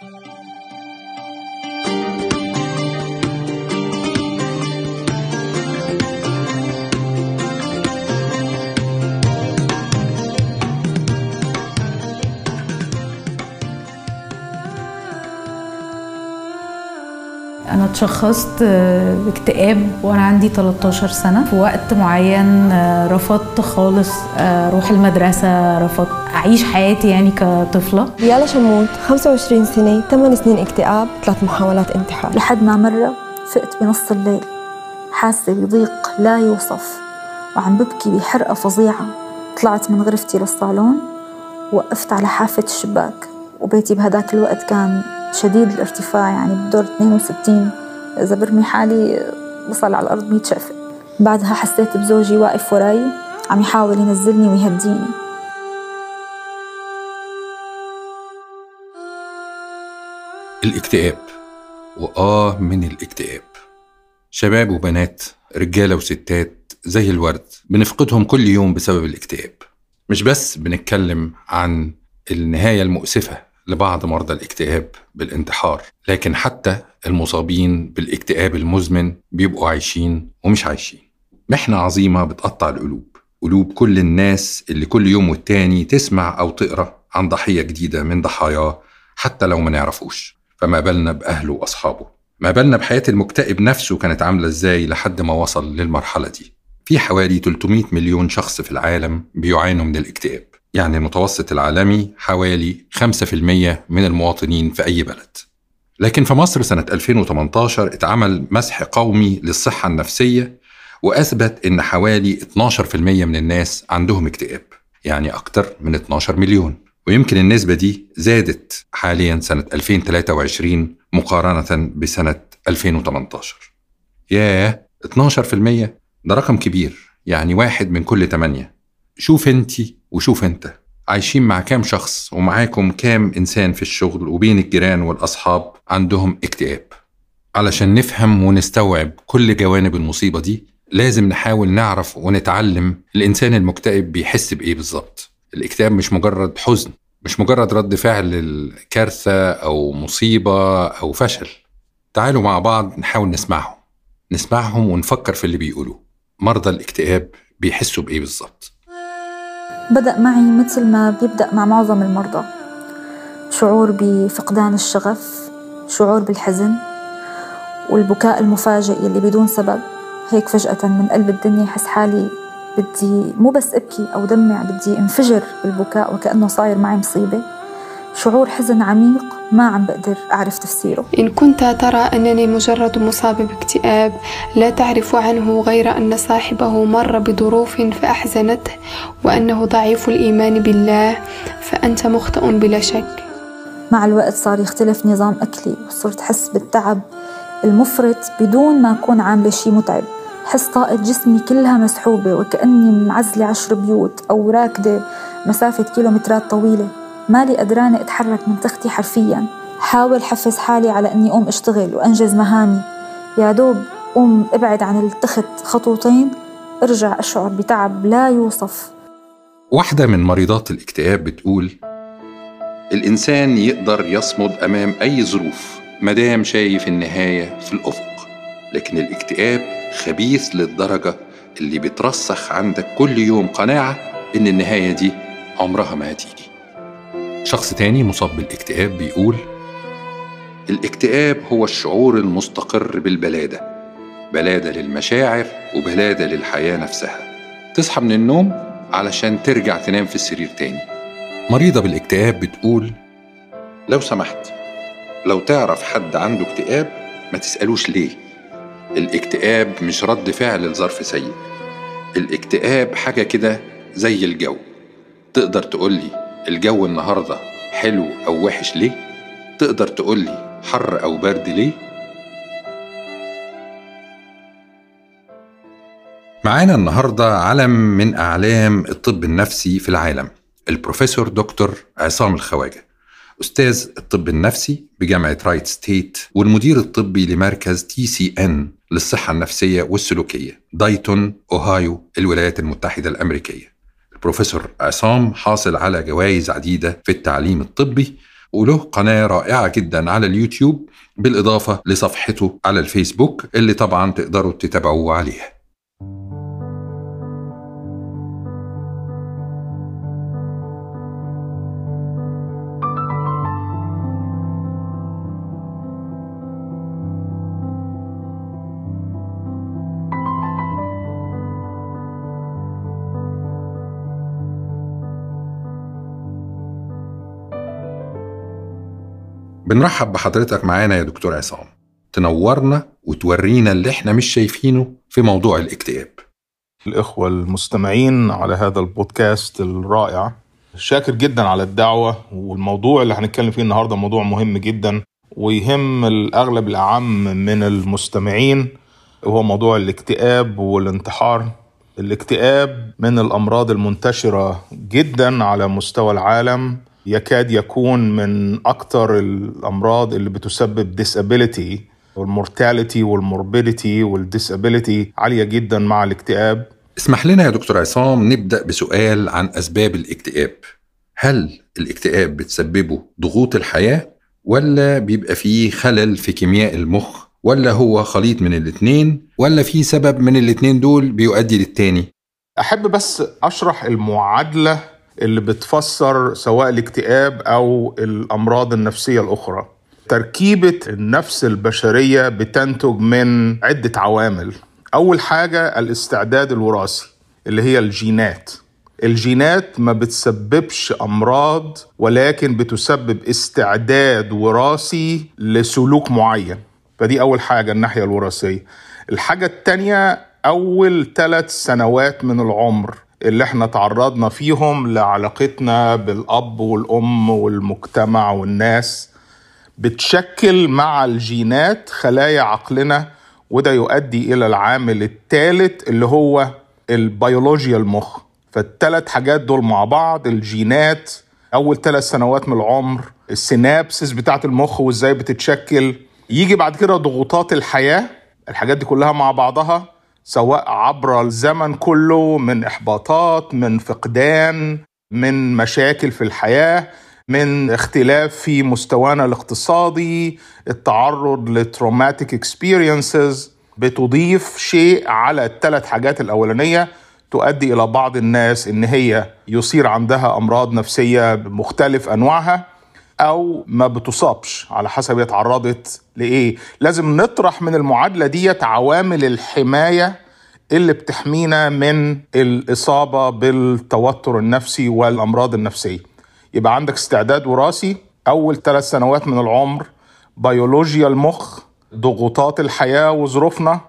أنا اتشخصت باكتئاب وأنا عندي 13 سنة. في وقت معين رفضت خالص أروح المدرسة رفضت أعيش حياتي يعني كطفلة. ريالا شموت 25 سنة 8 سنين اكتئاب ثلاث محاولات انتحار. لحد ما مرة فقت بنص الليل حاسة بضيق لا يوصف وعم ببكي بحرقة فظيعة. طلعت من غرفتي للصالون وقفت على حافة الشباك وبيتي بهداك الوقت كان شديد الارتفاع يعني بدور 62 إذا برمي حالي بصل على الأرض 100 شقفة. بعدها حسيت بزوجي واقف وراي عم يحاول ينزلني ويهديني. الاكتئاب. وآه من الاكتئاب. شباب وبنات رجالة وستات زي الورد بنفقدهم كل يوم بسبب الاكتئاب. مش بس بنتكلم عن النهاية المؤسفة. لبعض مرضى الاكتئاب بالانتحار لكن حتى المصابين بالاكتئاب المزمن بيبقوا عايشين ومش عايشين. محنة عظيمة بتقطع القلوب قلوب كل الناس اللي كل يوم والتاني تسمع أو تقرأ عن ضحية جديدة من ضحاياه حتى لو ما نعرفوش. فما بالنا بأهله وأصحابه. ما بالنا بحياة المكتئب نفسه كانت عاملة إزاي لحد ما وصل للمرحلة دي. في حوالي 300 مليون شخص في العالم بيعانوا من الاكتئاب. يعني المتوسط العالمي حوالي 5% من المواطنين في أي بلد. لكن في مصر سنة 2018 اتعمل مسح قومي للصحة النفسية وأثبت إن حوالي 12% من الناس عندهم اكتئاب يعني أكتر من 12 مليون. ويمكن النسبة دي زادت حاليا سنة 2023 مقارنة بسنة 2018 ياه 12% ده رقم كبير يعني واحد من كل تمانية. شوف انت وشوف انت عايشين مع كام شخص ومعاكم كام إنسان في الشغل وبين الجيران والأصحاب عندهم اكتئاب. علشان نفهم ونستوعب كل جوانب المصيبة دي لازم نحاول نعرف ونتعلم الإنسان المكتئب بيحس بإيه بالظبط. الاكتئاب مش مجرد حزن مش مجرد رد فعل للكارثة أو مصيبة أو فشل. تعالوا مع بعض نحاول نسمعهم نسمعهم ونفكر في اللي بيقولوه. مرضى الاكتئاب بيحسوا بإيه بالظبط؟ بدأ معي مثل ما بيبدأ مع معظم المرضى. شعور بفقدان الشغف شعور بالحزن والبكاء المفاجئ اللي بدون سبب. هيك فجأة من قلب الدنيا حس حالي بدي مو بس أبكي أو دمع بدي انفجر بالبكاء وكأنه صاير معي مصيبة. شعور حزن عميق ما عم بقدر أعرف تفسيره. إن كنت ترى أنني مجرد مصاب باكتئاب لا تعرف عنه غير أن صاحبه مر بظروف فأحزنته وأنه ضعيف الإيمان بالله فأنت مخطئ بلا شك. مع الوقت صار يختلف نظام أكلي وصرت أحس بالتعب المفرط بدون ما أكون عاملة شي متعب. حس طاقة جسمي كلها مسحوبة وكأني معزلة عشر بيوت أو راكدة مسافة كيلومترات طويلة. مالي قدرانة أتحرك من تختي حرفيا. حاول حفز حالي على أني أقوم أشتغل وأنجز مهامي. يا دوب قوم ابعد عن التخت خطوتين ارجع أشعر بتعب لا يوصف. واحدة من مريضات الاكتئاب بتقول الإنسان يقدر يصمد أمام أي ظروف مدام شايف النهاية في الأفق. لكن الاكتئاب خبيث للدرجة اللي بترسخ عندك كل يوم قناعة إن النهاية دي عمرها ما هتيجي. شخص تاني مصاب بالاكتئاب بيقول الاكتئاب هو الشعور المستقر بالبلادة بلادة للمشاعر وبلادة للحياة نفسها. تصحى من النوم علشان ترجع تنام في السرير تاني. مريضة بالاكتئاب بتقول لو سمحت لو تعرف حد عنده اكتئاب ما تسألوش ليه. الاكتئاب مش رد فعل لظرف سيء. الاكتئاب حاجة كده زي الجو. تقدر تقولي الجو النهاردة حلو أو وحش ليه؟ تقدر تقولي حر أو برد ليه؟ معانا النهاردة علم من أعلام الطب النفسي في العالم البروفيسور دكتور عصام الخواجة أستاذ الطب النفسي بجامعة رايت ستيت والمدير الطبي لمركز TCN للصحة النفسية والسلوكية دايتون أوهايو الولايات المتحدة الأمريكية البروفيسور عصام حاصل على جوائز عديدة في التعليم الطبي وله قناة رائعة جدا على اليوتيوب بالإضافة لصفحته على الفيسبوك اللي طبعا تقدروا تتابعوه عليها. بنرحب بحضرتك معانا يا دكتور عصام. تنورنا وتورينا اللي إحنا مش شايفينه في موضوع الاكتئاب. الإخوة المستمعين على هذا البودكاست الرائع شاكر جدا على الدعوة والموضوع اللي هنتكلم فيه النهاردة موضوع مهم جدا ويهم الأغلب الأعم من المستمعين وهو موضوع الاكتئاب والانتحار. الاكتئاب من الأمراض المنتشرة جدا على مستوى العالم يكاد يكون من أكثر الأمراض اللي بتسبب disability وال mortality وال morbidity وال disability عالية جدا مع الاكتئاب. اسمح لنا يا دكتور عصام نبدأ بسؤال عن أسباب الاكتئاب. هل الاكتئاب بتسببه ضغوط الحياة ولا بيبقى فيه خلل في كيمياء المخ ولا هو خليط من الاتنين ولا في سبب من الاتنين دول بيؤدي للتاني؟ أحب بس أشرح المعادلة اللي بتفسر سواء الاكتئاب أو الأمراض النفسية الأخرى. تركيبة النفس البشرية بتنتج من عدة عوامل. أول حاجة الاستعداد الوراثي اللي هي الجينات. الجينات ما بتسببش أمراض ولكن بتسبب استعداد وراثي لسلوك معين. فدي أول حاجة الناحية الوراثية. الحاجة التانية أول ثلاث سنوات من العمر. اللي إحنا تعرضنا فيهم لعلاقتنا بالأب والأم والمجتمع والناس بتشكل مع الجينات خلايا عقلنا وده يؤدي إلى العامل الثالث اللي هو البيولوجيا المخ. فالثلاث حاجات دول مع بعض الجينات أول ثلاث سنوات من العمر السينابسس بتاعت المخ وإزاي بتتشكل. يجي بعد كده ضغوطات الحياة الحاجات دي كلها مع بعضها. سواء عبر الزمن كله من إحباطات من فقدان من مشاكل في الحياة من اختلاف في مستوانا الاقتصادي التعرض ل traumatic experiences بتضيف شيء على الثلاث حاجات الأولانية تؤدي إلى بعض الناس إن هي يصير عندها أمراض نفسية بمختلف أنواعها. أو ما بتصابش على حسب هي اتعرضت لإيه. لازم نطرح من المعادلة ديت عوامل الحماية اللي بتحمينا من الإصابة بالتوتر النفسي والأمراض النفسية. يبقى عندك استعداد وراثي أول ثلاث سنوات من العمر بيولوجيا المخ ضغوطات الحياة وظروفنا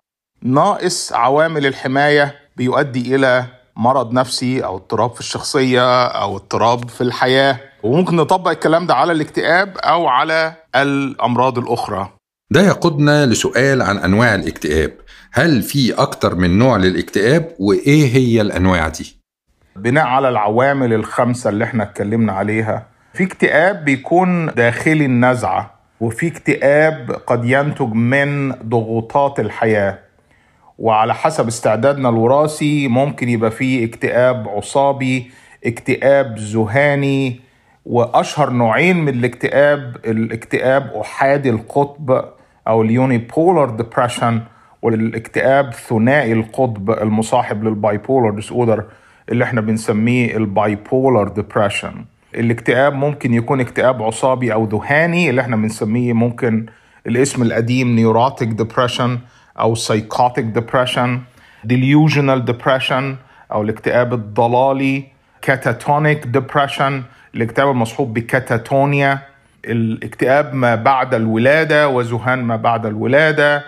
ناقص عوامل الحماية بيؤدي إلى مرض نفسي أو اضطراب في الشخصية أو اضطراب في الحياة. وممكن نطبق الكلام ده على الاكتئاب أو على الأمراض الأخرى. ده يقودنا لسؤال عن أنواع الاكتئاب. هل في أكتر من نوع للاكتئاب؟ وإيه هي الأنواع دي؟ بناء على العوامل الخمسة اللي إحنا اتكلمنا عليها في اكتئاب بيكون داخلي النزعة وفي اكتئاب قد ينتج من ضغوطات الحياة. وعلى حسب استعدادنا الوراثي ممكن يبقى فيه اكتئاب عصابي اكتئاب ذهاني وأشهر نوعين من الاكتئاب الاكتئاب أحادي القطب أو ال unipolar depression والاكتئاب ثنائي القطب المصاحب لل bipolar disorder اللي إحنا بنسميه ال bipolar depression الاكتئاب ممكن يكون اكتئاب عصابي أو ذهاني اللي إحنا بنسميه ممكن الاسم القديم neurotic depression أو psychotic depression delusional depression أو الاكتئاب الضلالي catatonic depression الاكتئاب المصحوب بكاتاتونيا الاكتئاب ما بعد الولادة وذهان ما بعد الولادة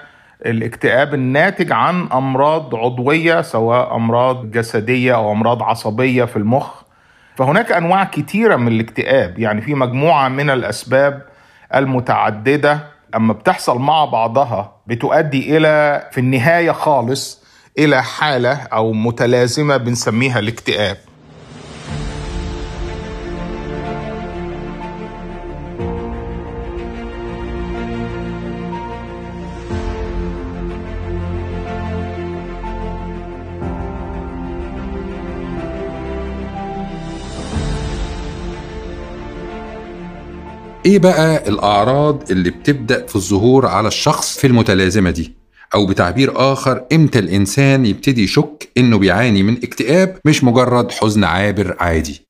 الاكتئاب الناتج عن أمراض عضوية سواء أمراض جسدية أو أمراض عصبية في المخ. فهناك أنواع كتيرة من الاكتئاب يعني في مجموعة من الأسباب المتعددة أما بتحصل مع بعضها بتؤدي إلى في النهاية خالص إلى حالة أو متلازمة بنسميها الاكتئاب. إيه بقى الاعراض اللي بتبدأ في الظهور على الشخص في المتلازمة دي؟ أو بتعبير آخر إمتى الإنسان يبتدي يشك إنه بيعاني من اكتئاب مش مجرد حزن عابر عادي؟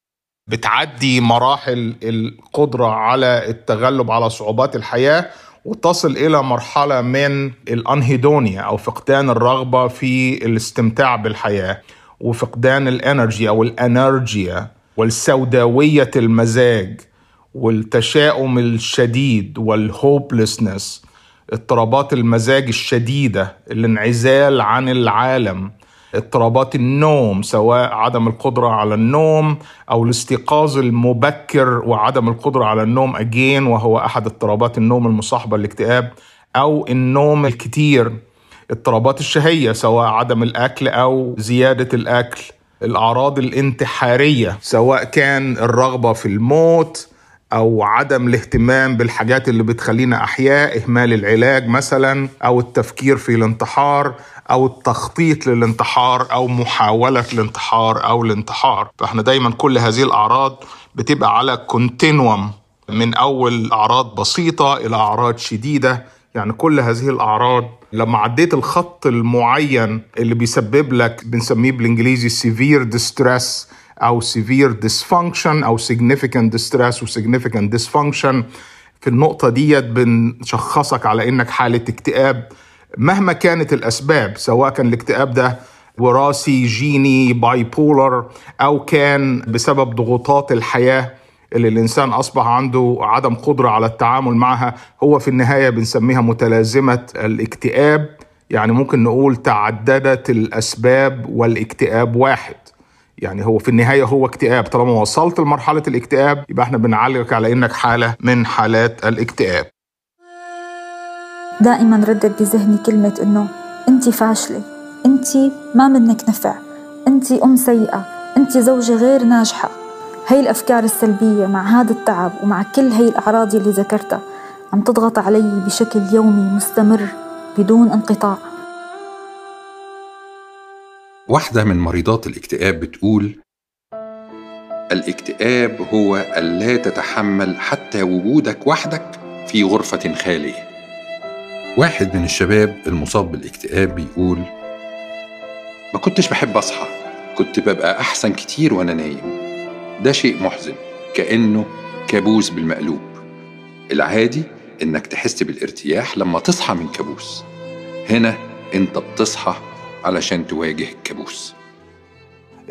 بتعدي مراحل القدرة على التغلب على صعوبات الحياة وتصل إلى مرحلة من ال anhedonia أو فقدان الرغبة في الاستمتاع بالحياة وفقدان ال energy أو ال anergia والسوداوية المزاج. والتشاؤم الشديد وال hopelessness اضطرابات المزاج الشديدة الانعزال عن العالم اضطرابات النوم سواء عدم القدرة على النوم أو الاستيقاظ المبكر وعدم القدرة على النوم أجين وهو أحد اضطرابات النوم المصاحبة للاكتئاب أو النوم الكتير. اضطرابات الشهية سواء عدم الأكل أو زيادة الأكل. الأعراض الانتحارية سواء كان الرغبة في الموت أو عدم الاهتمام بالحاجات اللي بتخلينا أحياء إهمال العلاج مثلا أو التفكير في الانتحار أو التخطيط للانتحار أو محاولة الانتحار أو الانتحار. فإحنا دايما كل هذه الأعراض بتبقى على continuum من أول أعراض بسيطة إلى أعراض شديدة. يعني كل هذه الأعراض لما عديت الخط المعين اللي بيسبب لك بنسميه بالإنجليزي severe distress أو severe dysfunction أو significant distress و significant dysfunction. في النقطة ديت بنشخصك على إنك حالة اكتئاب مهما كانت الأسباب سواء كان الاكتئاب ده وراثي جيني bipolar أو كان بسبب ضغوطات الحياة اللي الإنسان أصبح عنده عدم قدرة على التعامل معها هو في النهاية بنسميها متلازمة الاكتئاب. يعني ممكن نقول تعددت الأسباب والإكتئاب واحد. يعني هو في النهاية هو اكتئاب. طالما وصلت لمرحلة الاكتئاب يبقى إحنا بنعالجك على إنك حالة من حالات الاكتئاب. دائما ردد بذهني كلمة إنه أنت فاشلة. أنت ما منك نفع. أنت أم سيئة. أنت زوجة غير ناجحة. هي الأفكار السلبية مع هذا التعب ومع كل هي الأعراض اللي ذكرتها عم تضغط علي بشكل يومي مستمر بدون انقطاع. واحدة من مريضات الاكتئاب بتقول الاكتئاب هو ألا تتحمل حتى وجودك وحدك في غرفة خالية. واحد من الشباب المصاب بالاكتئاب بيقول ما كنتش بحب أصحى كنت ببقى أحسن كتير وأنا نايم. ده شيء محزن كأنه كابوس بالمقلوب. العادي إنك تحس بالارتياح لما تصحى من كابوس. هنا أنت بتصحى علشان تواجه الكابوس.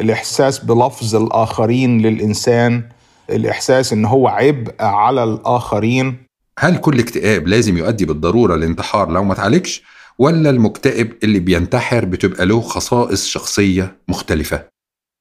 الإحساس بلفظ الآخرين للإنسان الإحساس إن هو عبء على الآخرين. هل كل اكتئاب لازم يؤدي بالضرورة للانتحار لو ما تعالجش ولا المكتئب اللي بينتحر بتبقى له خصائص شخصية مختلفة؟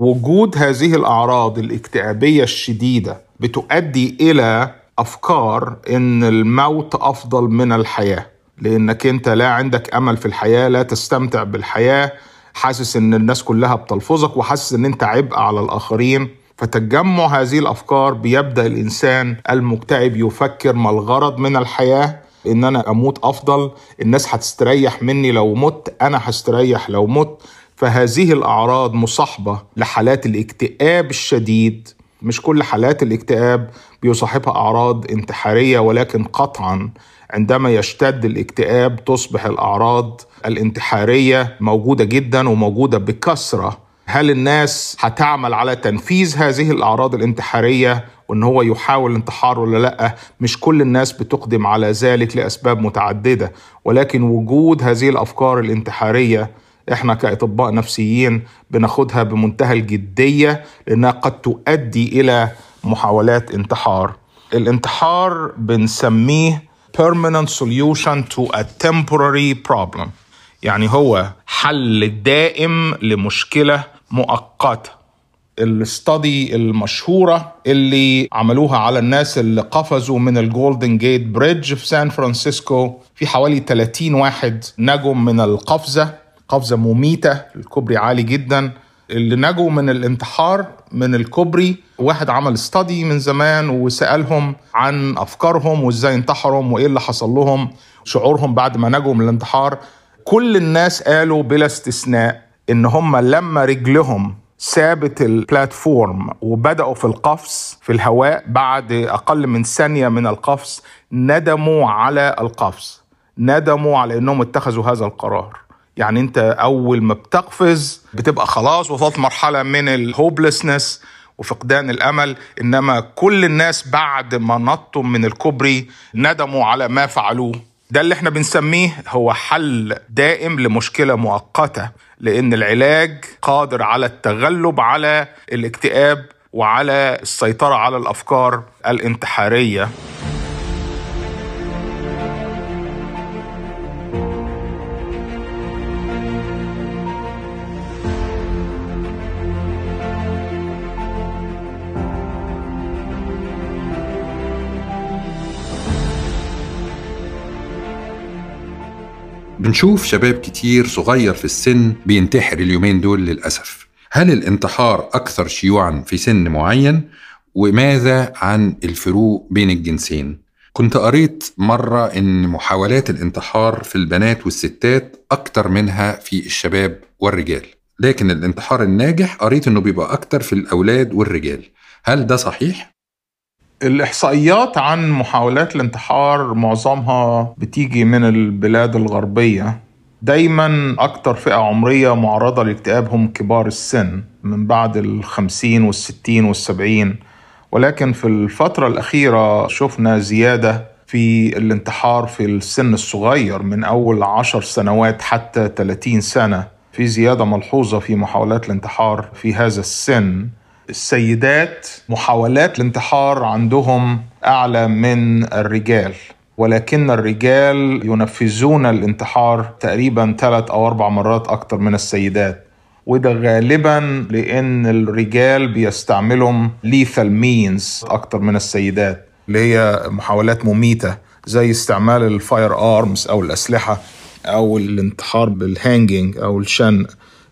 وجود هذه الأعراض الاكتئابية الشديدة بتؤدي إلى أفكار إن الموت أفضل من الحياة. لأنك أنت لا عندك أمل في الحياة لا تستمتع بالحياة حاسس إن الناس كلها بتلفظك وحاسس إن أنت عبء على الآخرين. فتجمع هذه الأفكار بيبدأ الإنسان المكتئب يفكر ما الغرض من الحياة؟ إن أنا أموت أفضل الناس هتستريح مني لو مت أنا هستريح لو مت. فهذه الأعراض مصاحبة لحالات الاكتئاب الشديد. مش كل حالات الاكتئاب بيصاحبها أعراض انتحارية ولكن قطعا عندما يشتد الاكتئاب تصبح الأعراض الانتحارية موجودة جدا وموجودة بكثرة. هل الناس هتعمل على تنفيذ هذه الأعراض الانتحارية وإن هو يحاول الانتحار ولا لأ؟ مش كل الناس بتقدم على ذلك لأسباب متعددة ولكن وجود هذه الأفكار الانتحارية إحنا كأطباء نفسيين بناخدها بمنتهى الجدية لأنها قد تؤدي إلى محاولات انتحار. الانتحار بنسميه permanent solution to a temporary problem. يعني هو حل دائم لمشكلة مؤقتة. ال study المشهورة اللي عملوها على الناس اللي قفزوا من ال Golden Gate Bridge في سان فرانسيسكو في حوالي 30 واحد نجوا من القفزة قفزة مميتة الكوبري عالي جدا. اللي نجوا من الانتحار من الكوبري. واحد عمل استادي من زمان وسألهم عن أفكارهم وإزاي انتحروا وإيه اللي حصل لهم شعورهم بعد ما نجوا من الانتحار. كل الناس قالوا بلا استثناء إن هم لما رجلهم سابت البلاتفورم وبدأوا في القفز في الهواء بعد أقل من ثانية من القفز ندموا على القفز ندموا على أنهم اتخذوا هذا القرار. يعني انت اول ما بتقفز بتبقى خلاص وصلت مرحلة من الهوبلسنس وفقدان الأمل. إنما كل الناس بعد ما نطوا من الكوبري ندموا على ما فعلوه. ده اللي إحنا بنسميه هو حل دائم لمشكلة مؤقتة لأن العلاج قادر على التغلب على الاكتئاب وعلى السيطرة على الأفكار الانتحارية. بنشوف شباب كتير صغير في السن بينتحر اليومين دول للأسف هل الانتحار أكثر شيوعا في سن معين؟ وماذا عن الفروق بين الجنسين؟ كنت قريت مرة إن محاولات الانتحار في البنات والستات أكتر منها في الشباب والرجال لكن الانتحار الناجح قريت إنه بيبقى أكتر في الأولاد والرجال هل ده صحيح؟ الإحصائيات عن محاولات الانتحار معظمها بتيجي من البلاد الغربية. دايما أكتر فئة عمرية معرضة للاكتئاب هم كبار السن من بعد الخمسين والستين والسبعين. ولكن في الفترة الأخيرة شفنا زيادة في الانتحار في السن الصغير من أول عشر سنوات حتى 30 سنة. في زيادة ملحوظة في محاولات الانتحار في هذا السن. السيدات محاولات الانتحار عندهم أعلى من الرجال ولكن الرجال ينفذون الانتحار تقريبا ثلاث أو أربع مرات أكثر من السيدات وده غالبا لأن الرجال بيستعملهم lethal means أكثر من السيدات اللي هي محاولات مميتة زي استعمال ال firearms أو الأسلحة أو الانتحار بال hanging أو الشنق.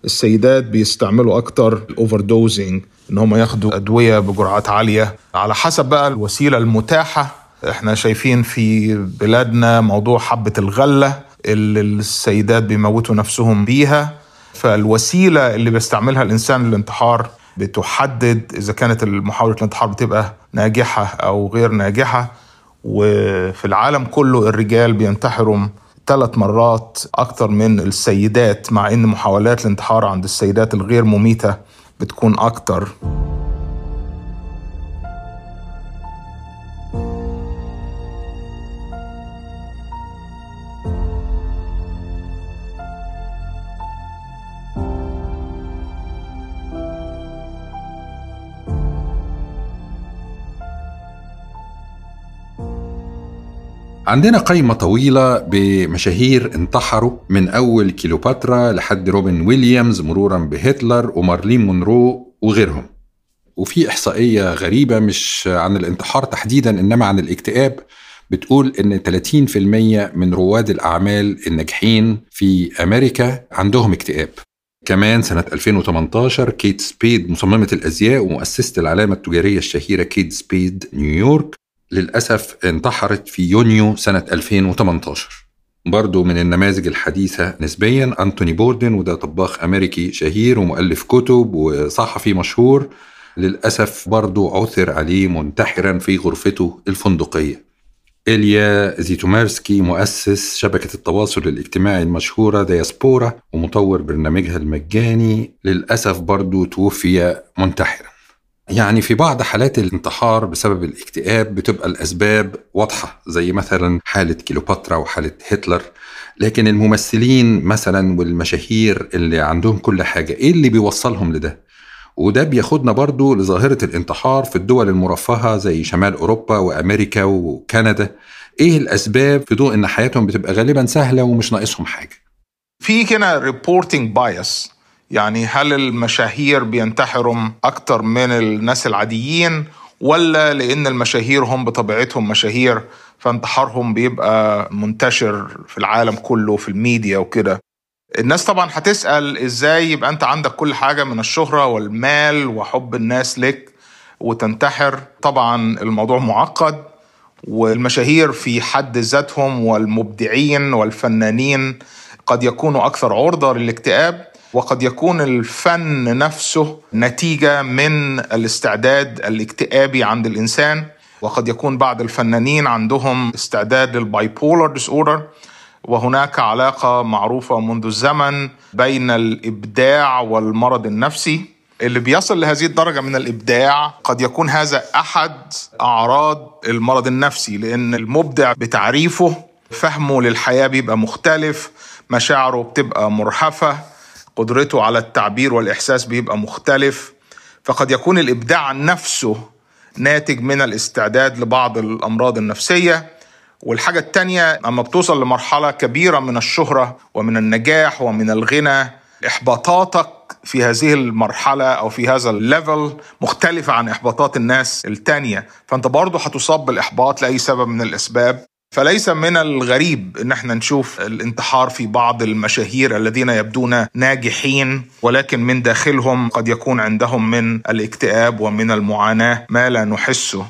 السيدات بيستعملوا أكتر ال overdosing إن هم ياخدوا أدوية بجرعات عالية. على حسب بقى الوسيلة المتاحة إحنا شايفين في بلادنا موضوع حبة الغلة اللي السيدات بيموتوا نفسهم بيها. فالوسيلة اللي بيستعملها الإنسان للانتحار بتحدد إذا كانت محاولة الانتحار بتبقى ناجحة أو غير ناجحة. وفي العالم كله الرجال بينتحروا ثلاث مرات أكثر من السيدات مع إن محاولات الانتحار عند السيدات الغير مميتة بتكون أكثر عندنا قائمة طويلة بمشاهير انتحروا من أول كيلوباترا لحد روبن ويليامز مرورا بهتلر ومارلين مونرو وغيرهم. وفي إحصائية غريبة مش عن الانتحار تحديدا إنما عن الاكتئاب بتقول إن 30% من رواد الأعمال الناجحين في أمريكا عندهم اكتئاب. كمان سنة 2018 كيت سبيد مصممة الأزياء ومؤسسة العلامة التجارية الشهيرة Kate Spade نيويورك للأسف انتحرت في يونيو سنة 2018 برضو من النماذج الحديثة نسبيا أنتوني بوردن وده طباخ أمريكي شهير ومؤلف كتب وصحفي مشهور. للأسف برضو عثر عليه منتحرا في غرفته الفندقية. إليا زيتومارسكي مؤسس شبكة التواصل الاجتماعي المشهورة دياسبورا ومطور برنامجها المجاني للأسف برضو توفي منتحرا. يعني في بعض حالات الانتحار بسبب الاكتئاب بتبقى الأسباب واضحة زي مثلا حالة كيلوباترا وحالة هتلر. لكن الممثلين مثلا والمشاهير اللي عندهم كل حاجة إيه اللي بيوصلهم لده؟ وده بياخدنا برضو لظاهرة الانتحار في الدول المرفهة زي شمال أوروبا وأمريكا وكندا. إيه الأسباب في ضوء إن حياتهم بتبقى غالبا سهلة ومش ناقصهم حاجة؟ في كده reporting bias يعني هل المشاهير بينتحروا أكتر من الناس العاديين ولا لأن المشاهير هم بطبيعتهم مشاهير فانتحارهم بيبقى منتشر في العالم كله في الميديا وكده. الناس طبعا هتسأل إزاي يبقى أنت عندك كل حاجة من الشهرة والمال وحب الناس لك وتنتحر. طبعا الموضوع معقد والمشاهير في حد ذاتهم والمبدعين والفنانين قد يكونوا أكثر عرضة للاكتئاب وقد يكون الفن نفسه نتيجة من الاستعداد الاكتئابي عند الإنسان وقد يكون بعض الفنانين عندهم استعداد لل bipolar disorder وهناك علاقة معروفة منذ الزمن بين الإبداع والمرض النفسي. اللي بيصل لهذه الدرجة من الإبداع قد يكون هذا أحد أعراض المرض النفسي لأن المبدع بتعريفه فهمه للحياة بيبقى مختلف مشاعره بتبقى مرهفة. قدرته على التعبير والإحساس بيبقى مختلف. فقد يكون الإبداع نفسه ناتج من الاستعداد لبعض الأمراض النفسية. والحاجة التانية أما بتوصل لمرحلة كبيرة من الشهرة ومن النجاح ومن الغنى إحباطاتك في هذه المرحلة أو في هذا الليفل مختلفة عن إحباطات الناس التانية. فأنت برضو هتصاب بالإحباط لأي سبب من الأسباب. فليس من الغريب إن إحنا نشوف الانتحار في بعض المشاهير الذين يبدون ناجحين ولكن من داخلهم قد يكون عندهم من الاكتئاب ومن المعاناة ما لا نحسه.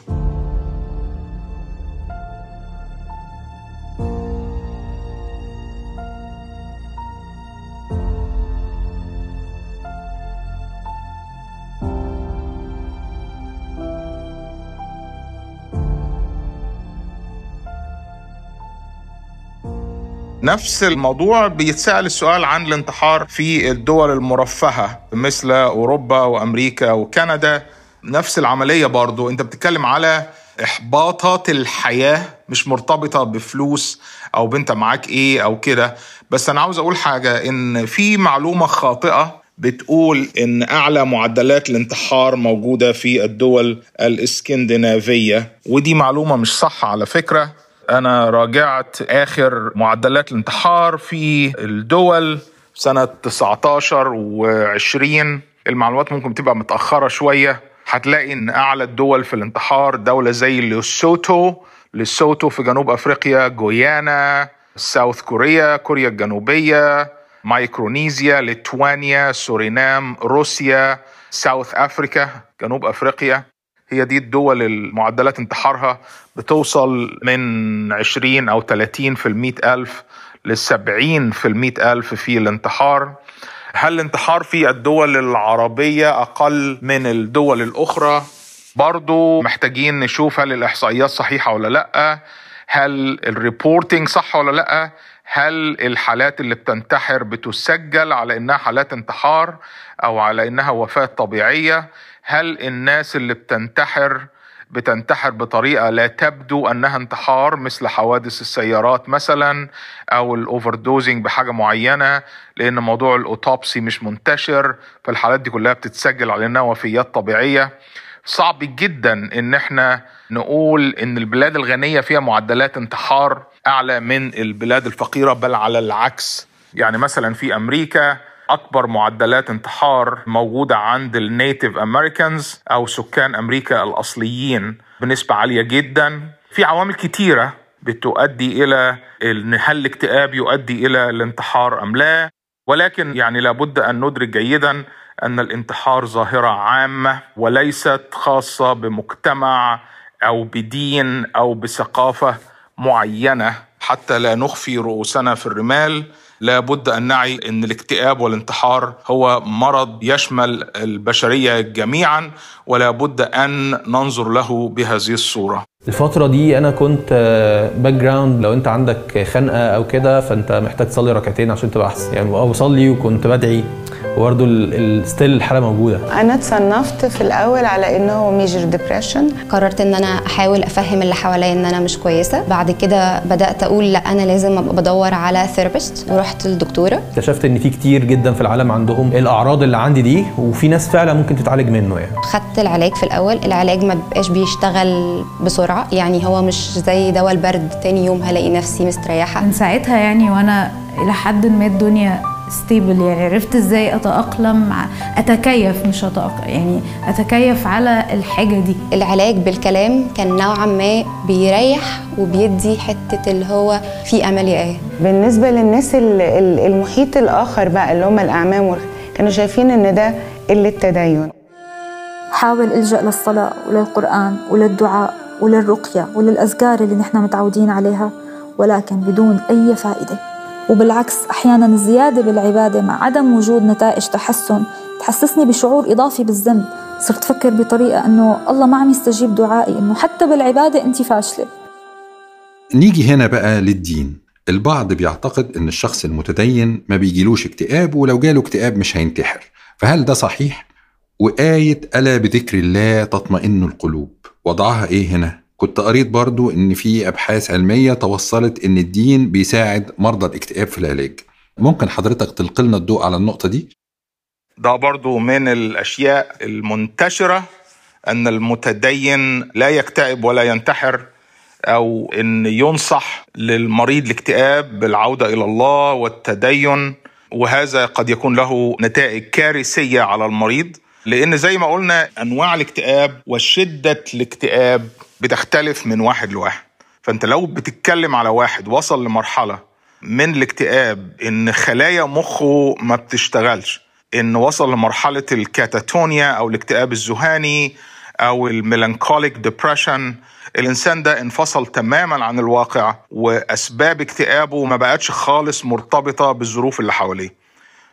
نفس الموضوع بيتسأل السؤال عن الانتحار في الدول المرفهة مثل أوروبا وأمريكا وكندا. نفس العملية برضو. أنت بتتكلم على إحباطات الحياة مش مرتبطة بفلوس أو بنت معاك إيه أو كده. بس أنا عاوز أقول حاجة إن في معلومة خاطئة بتقول إن أعلى معدلات الانتحار موجودة في الدول الإسكندنافية. ودي معلومة مش صح على فكرة. أنا راجعت آخر معدلات الانتحار في الدول سنة 19 و20 المعلومات ممكن تبقى متأخرة شوية. هتلاقي إن أعلى الدول في الانتحار دولة زي لوسوتو لسوتو في جنوب أفريقيا جويانا South Korea كوريا الجنوبية مايكرونيزيا ليتوانيا سورينام روسيا South Africa جنوب أفريقيا. هي دي الدول المعدلات انتحارها بتوصل من 20 أو 30 في المئة ألف للسبعين في المئة ألف في الانتحار. هل الانتحار في الدول العربية أقل من الدول الأخرى؟ برضو محتاجين نشوف هل الإحصائيات صحيحة ولا لأ. هل الريبورتينج صح ولا لأ؟ هل الحالات اللي بتنتحر بتسجل على إنها حالات انتحار أو على إنها وفاة طبيعية؟ هل الناس اللي بتنتحر بتنتحر بطريقة لا تبدو أنها انتحار مثل حوادث السيارات مثلا أو ال overdosing بحاجة معينة لأن موضوع ال autopsy مش منتشر فالحالات دي كلها بتتسجل على انها وفيات طبيعية. صعب جدا إن إحنا نقول إن البلاد الغنية فيها معدلات انتحار أعلى من البلاد الفقيرة بل على العكس. يعني مثلا في أمريكا أكبر معدلات انتحار موجودة عند ال Native Americans أو سكان أمريكا الأصليين بنسبة عالية جدا. في عوامل كتيرة بتؤدي إلى إن هل الاكتئاب يؤدي إلى الانتحار أم لا ولكن يعني لابد أن ندرك جيدا أن الانتحار ظاهرة عامة وليست خاصة بمجتمع أو بدين أو بثقافة معينة. حتى لا نخفي رؤوسنا في الرمال لابد أن نعي أن الاكتئاب والانتحار هو مرض يشمل البشرية جميعا ولا بد أن ننظر له بهذه الصورة. الفترة دي أنا كنت background لو أنت عندك خنقة أو كده فأنت محتاج تصلي ركعتين عشان تبقى أحسن. يعني بصلي وكنت بدعي. وبرده still الحالة موجودة. أنا اتصنفت في الأول على إنه major depression قررت إن أنا أحاول أفهم اللي حواليا إن أنا مش كويسة. بعد كده بدأت أقول لا أنا لازم أبقى بدور على therapist ورحت للدكتورة. اكتشفت إن في كتير جدا في العالم عندهم الأعراض اللي عندي دي وفي ناس فعلا ممكن تتعالج منه يعني. خدت العلاج في الأول. العلاج ما بقاش بيشتغل بسرعة. يعني هو مش زي دواء البرد تاني يوم هلاقي نفسي مستريحة. من ساعتها يعني وأنا إلى حد ما الدنيا ستيبل يعني. عرفت إزاي أتأقلم مع أتكيف مش اتاقلم يعني أتكيف على الحاجة دي. العلاج بالكلام كان نوعا ما بيريح وبيدي حتة اللي هو في أمل يا آية. بالنسبة للناس المحيط الآخر بقى اللي هم الأعمام كانوا شايفين إن ده قلة تدين. حاول إلجأ للصلاة وللقرآن وللدعاء وللرقية وللأذكار اللي نحن متعودين عليها ولكن بدون أي فائدة. وبالعكس أحيانا الزيادة بالعبادة مع عدم وجود نتائج تحسن تحسسني بشعور إضافي بالذنب. صرت فكر بطريقة أنه الله ما عم يستجيب دعائي أنه حتى بالعبادة أنت فاشلة. نيجي هنا بقى للدين. البعض بيعتقد إن الشخص المتدين ما بيجيلوش اكتئاب ولو جاله اكتئاب مش هينتحر. فهل ده صحيح؟ وآية ألا بذكر الله تطمئن القلوب؟ وضعها إيه هنا؟ كنت قريت برضو إن في أبحاث علمية توصلت إن الدين بيساعد مرضى الاكتئاب في العلاج ممكن حضرتك تلقي لنا الضوء على النقطة دي؟ ده برضو من الأشياء المنتشرة أن المتدين لا يكتئب ولا ينتحر أو أن ينصح للمريض الاكتئاب بالعودة إلى الله والتدين وهذا قد يكون له نتائج كارثية على المريض لأن زي ما قلنا أنواع الاكتئاب وشدة الاكتئاب بتختلف من واحد لواحد. فأنت لو بتتكلم على واحد وصل لمرحلة من الاكتئاب إن خلايا مخه ما بتشتغلش إن وصل لمرحلة الكاتاتونيا أو الاكتئاب الذهاني أو ال melancholic depression الإنسان ده انفصل تماما عن الواقع وأسباب اكتئابه ما بقتش خالص مرتبطة بالظروف اللي حواليه.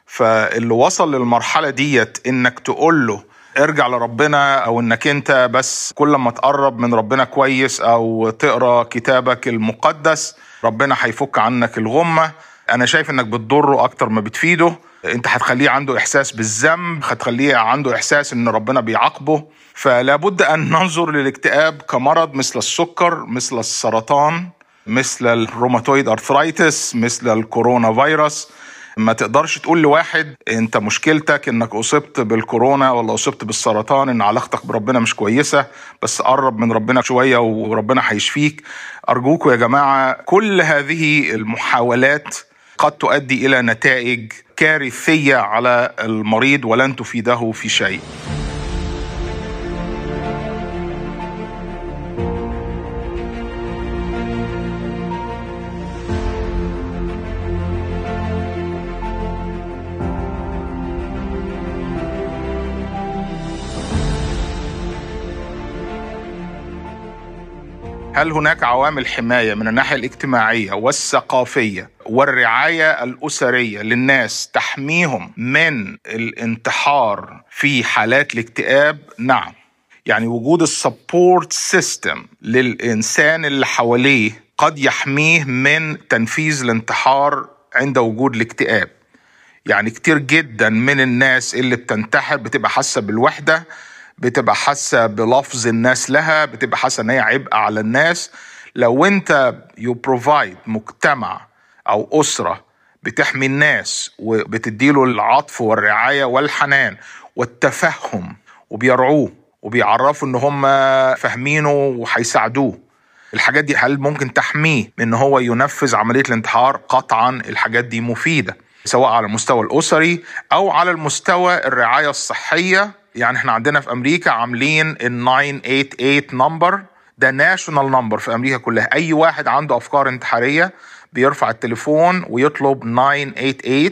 فاللي وصل للمرحلة ديت إنك تقول له ارجع لربنا أو إنك أنت بس كل ما تقرب من ربنا كويس أو تقرأ كتابك المقدس ربنا هيفك عنك الغمة. أنا شايف إنك بتضره أكتر ما بتفيده. أنت هتخليه عنده إحساس بالذنب هتخليه عنده إحساس إن ربنا بيعاقبه. فلا بد أن ننظر للاكتئاب كمرض مثل السكر مثل السرطان مثل ال rheumatoid arthritis مثل الكورونا فيروس. ما تقدرش تقول لواحد انت مشكلتك انك اصبت بالكورونا ولا اصبت بالسرطان ان علاقتك بربنا مش كويسة بس قرب من ربنا شوية وربنا هيشفيك. أرجوكم يا جماعة كل هذه المحاولات قد تؤدي إلى نتائج كارثية على المريض ولن تفيده في شيء. هل هناك عوامل حماية من الناحية الاجتماعية والثقافية والرعاية الأسرية للناس تحميهم من الانتحار في حالات الاكتئاب؟ نعم. يعني وجود ال support system للإنسان اللي حواليه قد يحميه من تنفيذ الانتحار عند وجود الاكتئاب. يعني كتير جدا من الناس اللي بتنتحر بتبقى حاسة بالوحدة بتبقى حاسة بلفظ الناس لها بتبقى حاسة إن هي عبء على الناس. لو أنت you provide مجتمع أو أسرة بتحمي الناس وبتديله العطف والرعاية والحنان والتفهم وبيرعوه وبيعرفوا إن هم فاهمينه وهيساعدوه الحاجات دي هل ممكن تحميه من إن هو ينفذ عملية الانتحار؟ قطعا الحاجات دي مفيدة سواء على المستوى الأسري أو على المستوى الرعاية الصحية يعني إحنا عندنا في أمريكا عاملين ال 988 number ده national number في أمريكا كلها. أي واحد عنده أفكار انتحارية بيرفع التليفون ويطلب 988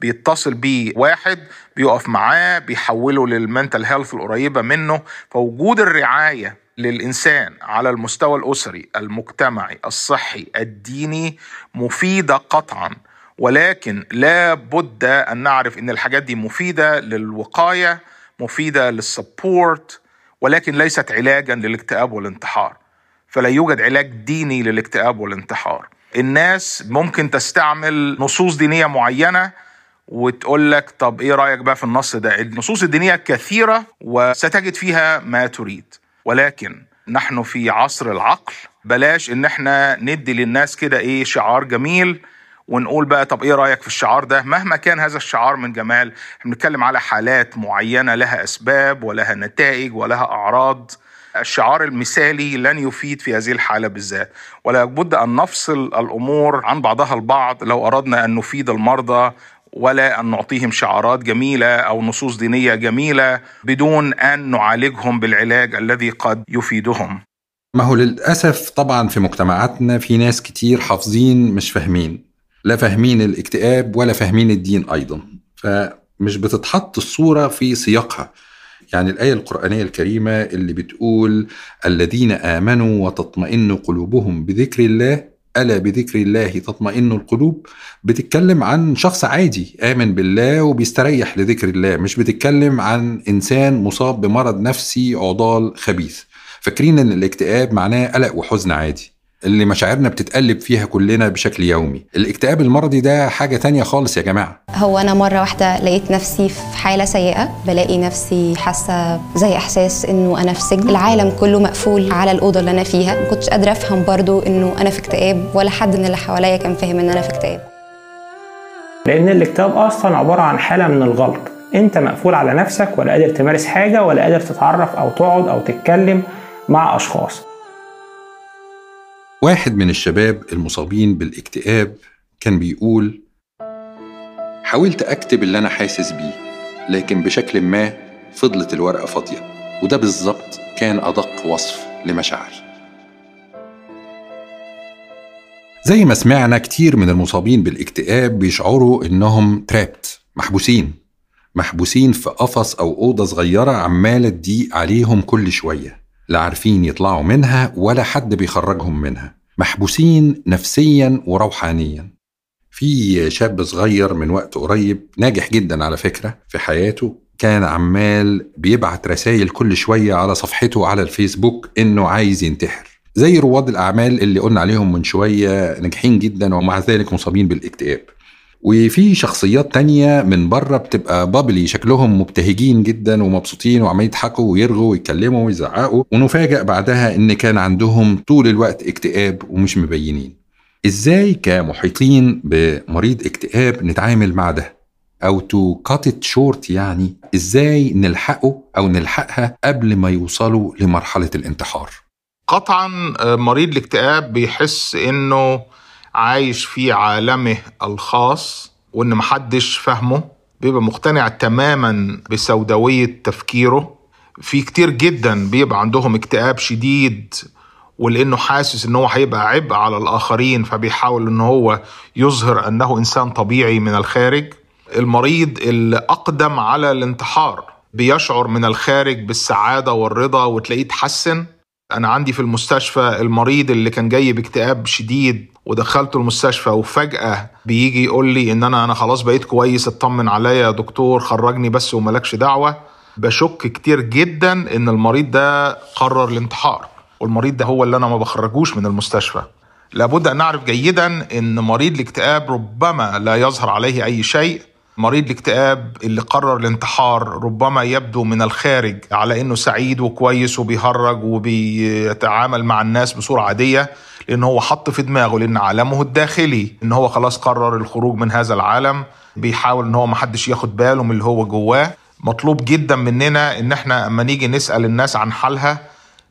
بيتصل بيه واحد بيقف معاه بيحوله لل mental health القريبة منه. فوجود الرعاية للإنسان على المستوى الأسري المجتمعي الصحي الديني مفيدة قطعا. ولكن لا بد أن نعرف إن الحاجات دي مفيدة للوقاية مفيدة للسبورت ولكن ليست علاجا للاكتئاب والانتحار. فلا يوجد علاج ديني للاكتئاب والانتحار. الناس ممكن تستعمل نصوص دينية معينة وتقول لك طب إيه رأيك بقى في النص ده؟ النصوص الدينية كثيرة وستجد فيها ما تريد. ولكن نحن في عصر العقل بلاش إن إحنا ندي للناس كده إيه شعار جميل ونقول بقى طب إيه رأيك في الشعار ده؟ مهما كان هذا الشعار من جمال بنتكلم على حالات معينة لها أسباب ولها نتائج ولها أعراض. الشعار المثالي لن يفيد في هذه الحالة بالذات. ولا بد أن نفصل الأمور عن بعضها البعض لو أردنا أن نفيد المرضى ولا أن نعطيهم شعارات جميلة أو نصوص دينية جميلة بدون أن نعالجهم بالعلاج الذي قد يفيدهم. ما هو للأسف طبعا في مجتمعاتنا في ناس كتير حافظين مش فاهمين. لا فاهمين الاكتئاب ولا فاهمين الدين أيضا. فمش بتتحط الصورة في سياقها. يعني الآية القرآنية الكريمة اللي بتقول الذين آمنوا وتطمئن قلوبهم بذكر الله ألا بذكر الله تطمئن القلوب؟ بتتكلم عن شخص عادي آمن بالله وبيستريح لذكر الله مش بتتكلم عن إنسان مصاب بمرض نفسي عضال خبيث. فاكرين إن الاكتئاب معناه قلق وحزن عادي. اللي مشاعرنا بتتقلب فيها كلنا بشكل يومي. الاكتئاب المرضي ده حاجة تانية خالص يا جماعة. هو أنا مرة واحدة لقيت نفسي في حالة سيئة بلاقي نفسي حاسة زي إحساس إنه أنا في سجن. العالم كله مقفول على الأوضة اللي أنا فيها. ما كنتش قادرة أفهم برضو إنه أنا في اكتئاب ولا حد من اللي حواليا كان فاهم إن أنا في اكتئاب. لأن الاكتئاب أصلا عبارة عن حالة من الغلط. أنت مقفول على نفسك ولا قادر تمارس حاجة ولا قادر تتعرف أو تقعد أو تتكلم مع أشخاص. واحد من الشباب المصابين بالاكتئاب كان بيقول حاولت أكتب اللي أنا حاسس بيه لكن بشكل ما فضلت الورقة فاضية وده بالظبط كان أدق وصف لمشاعري. زي ما سمعنا كتير من المصابين بالاكتئاب بيشعروا إنهم ترابت محبوسين محبوسين في قفص أو أوضة صغيرة عمالة تضيق عليهم كل شوية. لا عارفين يطلعوا منها ولا حد بيخرجهم منها. محبوسين نفسيا وروحانيا. في شاب صغير من وقت قريب ناجح جدا على فكرة في حياته كان عمال بيبعت رسائل كل شوية على صفحته على الفيسبوك إنه عايز ينتحر. زي رواد الأعمال اللي قلنا عليهم من شوية ناجحين جدا ومع ذلك مصابين بالاكتئاب. وفي شخصيات تانية من بره بتبقى bubbly شكلهم مبتهجين جدا ومبسوطين وعمالين يضحكوا ويرغوا ويتكلموا ويزعقوا ونفاجأ بعدها إن كان عندهم طول الوقت اكتئاب ومش مبينين. إزاي كمحيطين بمريض اكتئاب نتعامل مع ده؟ أو to cut short يعني إزاي نلحقه أو نلحقها قبل ما يوصلوا لمرحلة الانتحار؟ قطعا مريض الاكتئاب بيحس إنه عايش في عالمه الخاص وإن محدش فاهمه بيبقى مقتنع تماما بسوداوية تفكيره. في كتير جدا بيبقى عندهم اكتئاب شديد ولأنه حاسس إن هو هيبقى عبء على الآخرين فبيحاول إن هو يظهر أنه إنسان طبيعي من الخارج. المريض اللي اقدم على الانتحار بيشعر من الخارج بالسعادة والرضا وتلاقيه اتحسن. أنا عندي في المستشفى المريض اللي كان جاي باكتئاب شديد ودخلته المستشفى وفجأة بيجي يقول لي إن أنا أنا خلاص بقيت كويس اطمن عليا يا دكتور خرجني بس وملكش دعوة. بشك كتير جدا إن المريض ده قرر الانتحار والمريض ده هو اللي أنا ما بخرجوش من المستشفى. لابد أن نعرف جيدا إن مريض الاكتئاب ربما لا يظهر عليه أي شيء مريض الاكتئاب اللي قرر الانتحار ربما يبدو من الخارج على إنه سعيد وكويس وبيهرج وبيتعامل مع الناس بصورة عادية لأن هو حط في دماغه لأن عالمه الداخلي إن هو خلاص قرر الخروج من هذا العالم بيحاول إن هو محدش ياخد باله من اللي هو جواه. مطلوب جدا مننا إن إحنا أما نيجي نسأل الناس عن حالها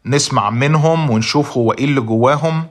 نسمع منهم ونشوف هو إيه اللي جواهم.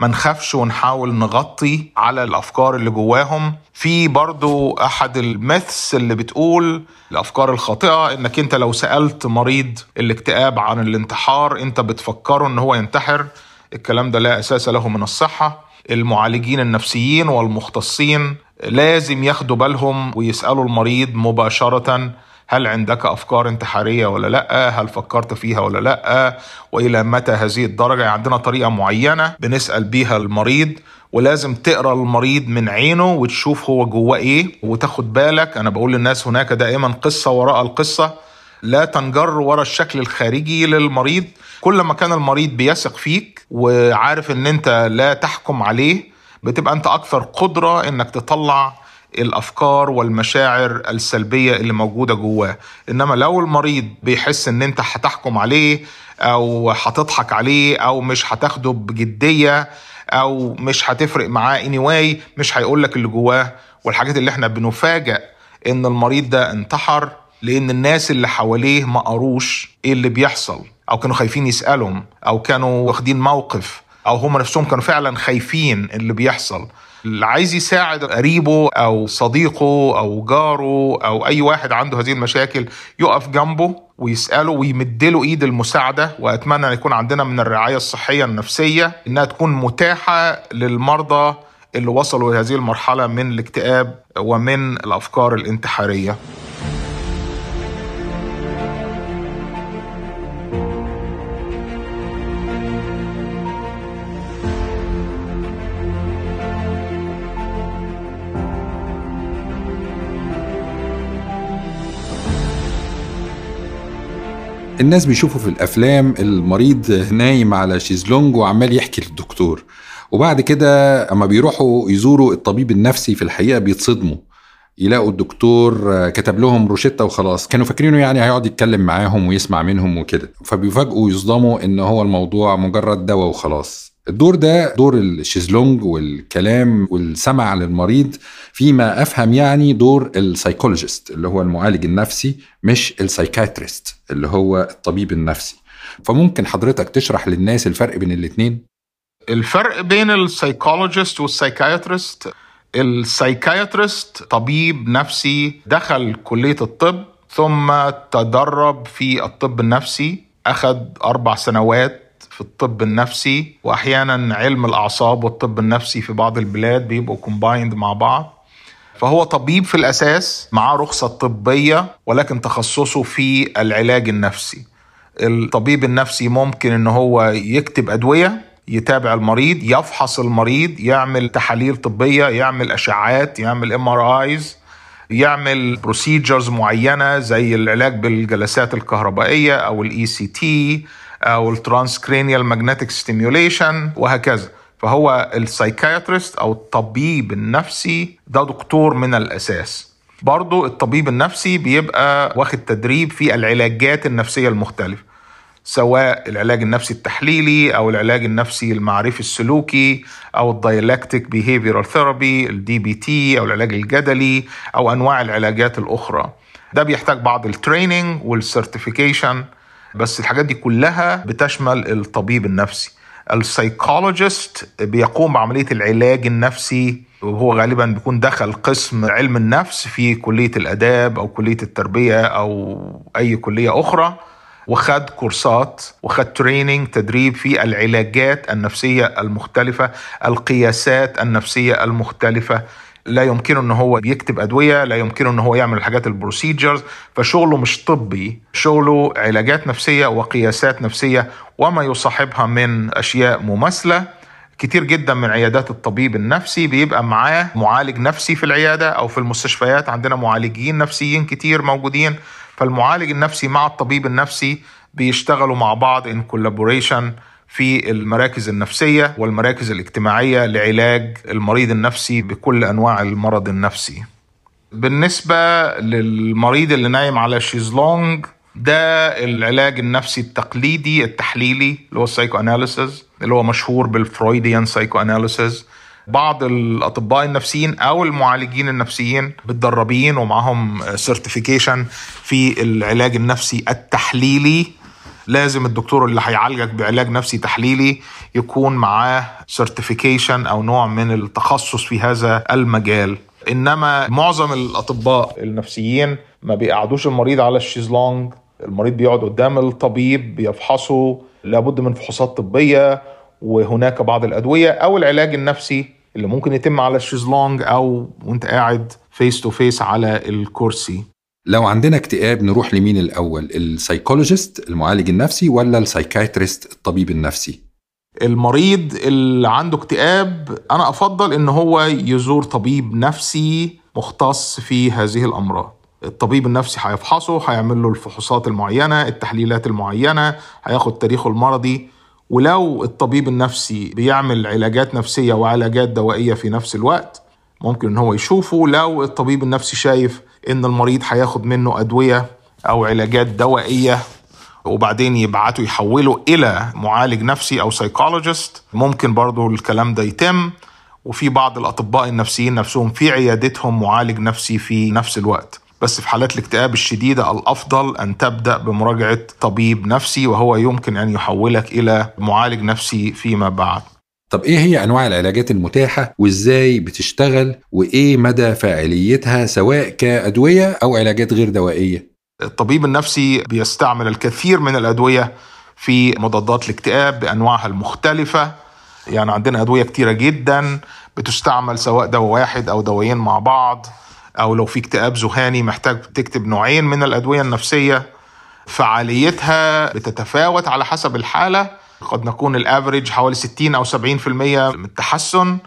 ما نخافش ونحاول نغطي على الأفكار اللي جواهم. في برضو أحد الميثس اللي بتقول الأفكار الخاطئة إنك أنت لو سألت مريض الاكتئاب عن الانتحار أنت بتفكره إن هو ينتحر. الكلام ده لا أساس له من الصحة. المعالجين النفسيين والمختصين لازم ياخدوا بالهم ويسألوا المريض مباشرة هل عندك أفكار انتحارية ولا لأ؟ هل فكرت فيها ولا لأ؟ وإلى متى هذه الدرجة؟ عندنا طريقة معينة بنسأل بيها المريض ولازم تقرأ المريض من عينه وتشوف هو جواه إيه وتاخد بالك. أنا بقول للناس هناك دائما قصة وراء القصة. لا تنجر ورا الشكل الخارجي للمريض. كل ما كان المريض بيثق فيك وعارف إن أنت لا تحكم عليه بتبقى أنت أكثر قدرة إنك تطلع الأفكار والمشاعر السلبية اللي موجودة جواه. إنما لو المريض بيحس إن أنت هتحكم عليه أو هتضحك عليه أو مش هتاخده بجدية أو مش هتفرق معاه anyway مش هيقول لك اللي جواه. والحاجات اللي إحنا بنفاجئ إن المريض ده انتحر لأن الناس اللي حواليه ما قروش إيه اللي بيحصل. أو كانوا خايفين يسألهم أو كانوا واخدين موقف أو هم نفسهم كانوا فعلا خايفين اللي بيحصل. اللي عايز يساعد قريبه أو صديقه أو جاره أو أي واحد عنده هذه المشاكل يقف جنبه ويسأله ويمدله إيد المساعدة وأتمنى أن يكون عندنا من الرعاية الصحية النفسية إنها تكون متاحة للمرضى اللي وصلوا لهذه المرحلة من الاكتئاب ومن الأفكار الانتحارية. الناس بيشوفوا في الأفلام المريض نايم على شيزلونج وعمال يحكي للدكتور. وبعد كده أما بيروحوا يزوروا الطبيب النفسي في الحقيقة بيتصدموا. يلاقوا الدكتور كتب لهم روشتة وخلاص. كانوا فاكرينه يعني هيقعد يتكلم معاهم ويسمع منهم وكده. فبيفاجئوا ويصدموا إن هو الموضوع مجرد دواء وخلاص. الدور ده دور الشيزلونج والكلام والسمع للمريض فيما أفهم يعني دور ال psychologist اللي هو المعالج النفسي مش ال psychiatrist اللي هو الطبيب النفسي. فممكن حضرتك تشرح للناس الفرق بين الاتنين؟ الفرق بين ال psychologist وال psychiatrist ال psychiatrist طبيب نفسي دخل كلية الطب ثم تدرب في الطب النفسي أخذ أربع سنوات في الطب النفسي وأحيانا علم الأعصاب والطب النفسي في بعض البلاد بيبقوا combined مع بعض. فهو طبيب في الأساس معاه رخصة طبية ولكن تخصصه في العلاج النفسي. الطبيب النفسي ممكن إن هو يكتب أدوية يتابع المريض يفحص المريض يعمل تحاليل طبية يعمل أشعات يعمل MRIs يعمل procedures معينة زي العلاج بالجلسات الكهربائية أو ال ECT أو ال transcranial magnetic stimulation وهكذا. فهو ال psychiatrist أو الطبيب النفسي ده دكتور من الأساس. برضو الطبيب النفسي بيبقى واخد تدريب في العلاجات النفسية المختلفة سواء العلاج النفسي التحليلي أو العلاج النفسي المعرفي السلوكي أو ال dialectic behavioral therapy ال DBT أو العلاج الجدلي أو أنواع العلاجات الأخرى. ده بيحتاج بعض ال training وال certification بس الحاجات دي كلها بتشمل الطبيب النفسي. ال psychologist بيقوم بعملية العلاج النفسي وهو غالبا بيكون دخل قسم علم النفس في كلية الآداب أو كلية التربية أو أي كلية أخرى وخد كورسات وخد training تدريب في العلاجات النفسية المختلفة القياسات النفسية المختلفة. لا يمكنه إن هو يكتب أدوية لا يمكنه إن هو يعمل الحاجات ال procedures فشغله مش طبي. شغله علاجات نفسية وقياسات نفسية وما يصاحبها من أشياء مماثلة. كتير جدا من عيادات الطبيب النفسي بيبقى معاه معالج نفسي في العيادة أو في المستشفيات. عندنا معالجين نفسيين كتير موجودين. فالمعالج النفسي مع الطبيب النفسي بيشتغلوا مع بعض in collaboration في المراكز النفسية والمراكز الاجتماعية لعلاج المريض النفسي بكل أنواع المرض النفسي. بالنسبة للمريض اللي نايم على شيزلونج ده العلاج النفسي التقليدي التحليلي اللي هو ال psychoanalysis اللي هو مشهور بال Freudian psychoanalysis بعض الأطباء النفسيين أو المعالجين النفسيين متدربين ومعهم certification في العلاج النفسي التحليلي لازم الدكتور اللي هيعالجك بعلاج نفسي تحليلي يكون معاه certification أو نوع من التخصص في هذا المجال. إنما معظم الأطباء النفسيين ما بيقعدوش المريض على الشيزلونج المريض بيقعد قدام الطبيب بيفحصه. لابد من فحوصات طبية وهناك بعض الأدوية أو العلاج النفسي اللي ممكن يتم على الشيزلونج أو وأنت قاعد face to face على الكرسي. لو عندنا اكتئاب نروح لمين الأول؟ ال psychologist المعالج النفسي ولا ال psychiatrist الطبيب النفسي؟ المريض اللي عنده اكتئاب أنا أفضل إن هو يزور طبيب نفسي مختص في هذه الأمراض. الطبيب النفسي هيفحصه هيعمل له الفحوصات المعينة التحليلات المعينة هياخد تاريخه المرضي. ولو الطبيب النفسي بيعمل علاجات نفسية وعلاجات دوائية في نفس الوقت ممكن إن هو يشوفه لو الطبيب النفسي شايف إن المريض هياخد منه أدوية أو علاجات دوائية وبعدين يبعته يحوله إلى معالج نفسي أو سايكولوجيست ممكن برضو الكلام ده يتم. وفي بعض الأطباء النفسيين نفسهم في عيادتهم معالج نفسي في نفس الوقت. بس في حالات الاكتئاب الشديدة الأفضل أن تبدأ بمراجعة طبيب نفسي وهو يمكن أن يحولك إلى معالج نفسي فيما بعد. طب إيه هي أنواع العلاجات المتاحة وإزاي بتشتغل وإيه مدى فاعليتها سواء كأدوية أو علاجات غير دوائية؟ الطبيب النفسي بيستعمل الكثير من الأدوية في مضادات الاكتئاب بأنواعها المختلفة. يعني عندنا أدوية كتيرة جدا بتستعمل سواء دواء واحد أو دوايين مع بعض أو لو في اكتئاب ذهاني محتاج تكتب نوعين من الأدوية النفسية. فعاليتها بتتفاوت على حسب الحالة قد نكون ال average حوالي 60 أو 70% من التحسن.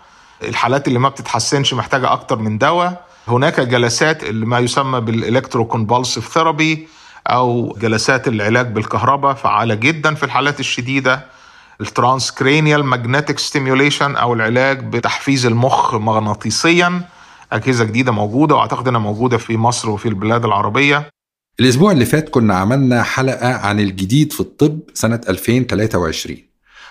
الحالات اللي ما بتتحسنش محتاجة أكتر من دواء. هناك جلسات اللي ما يسمى بال electroconvulsive therapy أو جلسات العلاج بالكهرباء فعالة جدا في الحالات الشديدة. ال transcranial magnetic stimulation أو العلاج بتحفيز المخ مغناطيسيا. أجهزة جديدة موجودة وأعتقد أنها موجودة في مصر وفي البلاد العربية. الأسبوع اللي فات كنا عملنا حلقة عن الجديد في الطب سنة 2023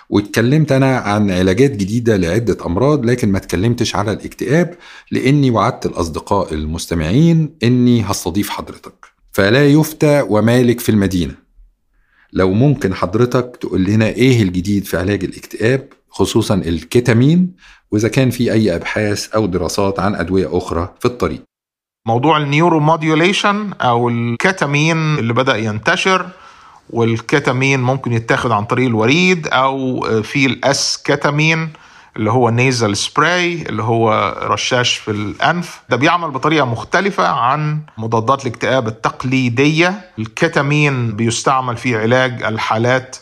واتكلمت أنا عن علاجات جديدة لعدة أمراض لكن ما اتكلمتش على الاكتئاب لأني وعدت الأصدقاء المستمعين إني هستضيف حضرتك. فلا يفتى ومالك في المدينة. لو ممكن حضرتك تقول لنا إيه الجديد في علاج الاكتئاب خصوصا الكيتامين وإذا كان في أي أبحاث أو دراسات عن أدوية أخرى في الطريق. موضوع ال neuromodulation أو الكتامين اللي بدأ ينتشر والكتامين ممكن يتاخد عن طريق الوريد أو في ال esketamine اللي هو nasal spray اللي هو رشاش في الأنف. ده بيعمل بطريقة مختلفة عن مضادات الاكتئاب التقليدية. الكتامين بيستعمل في علاج الحالات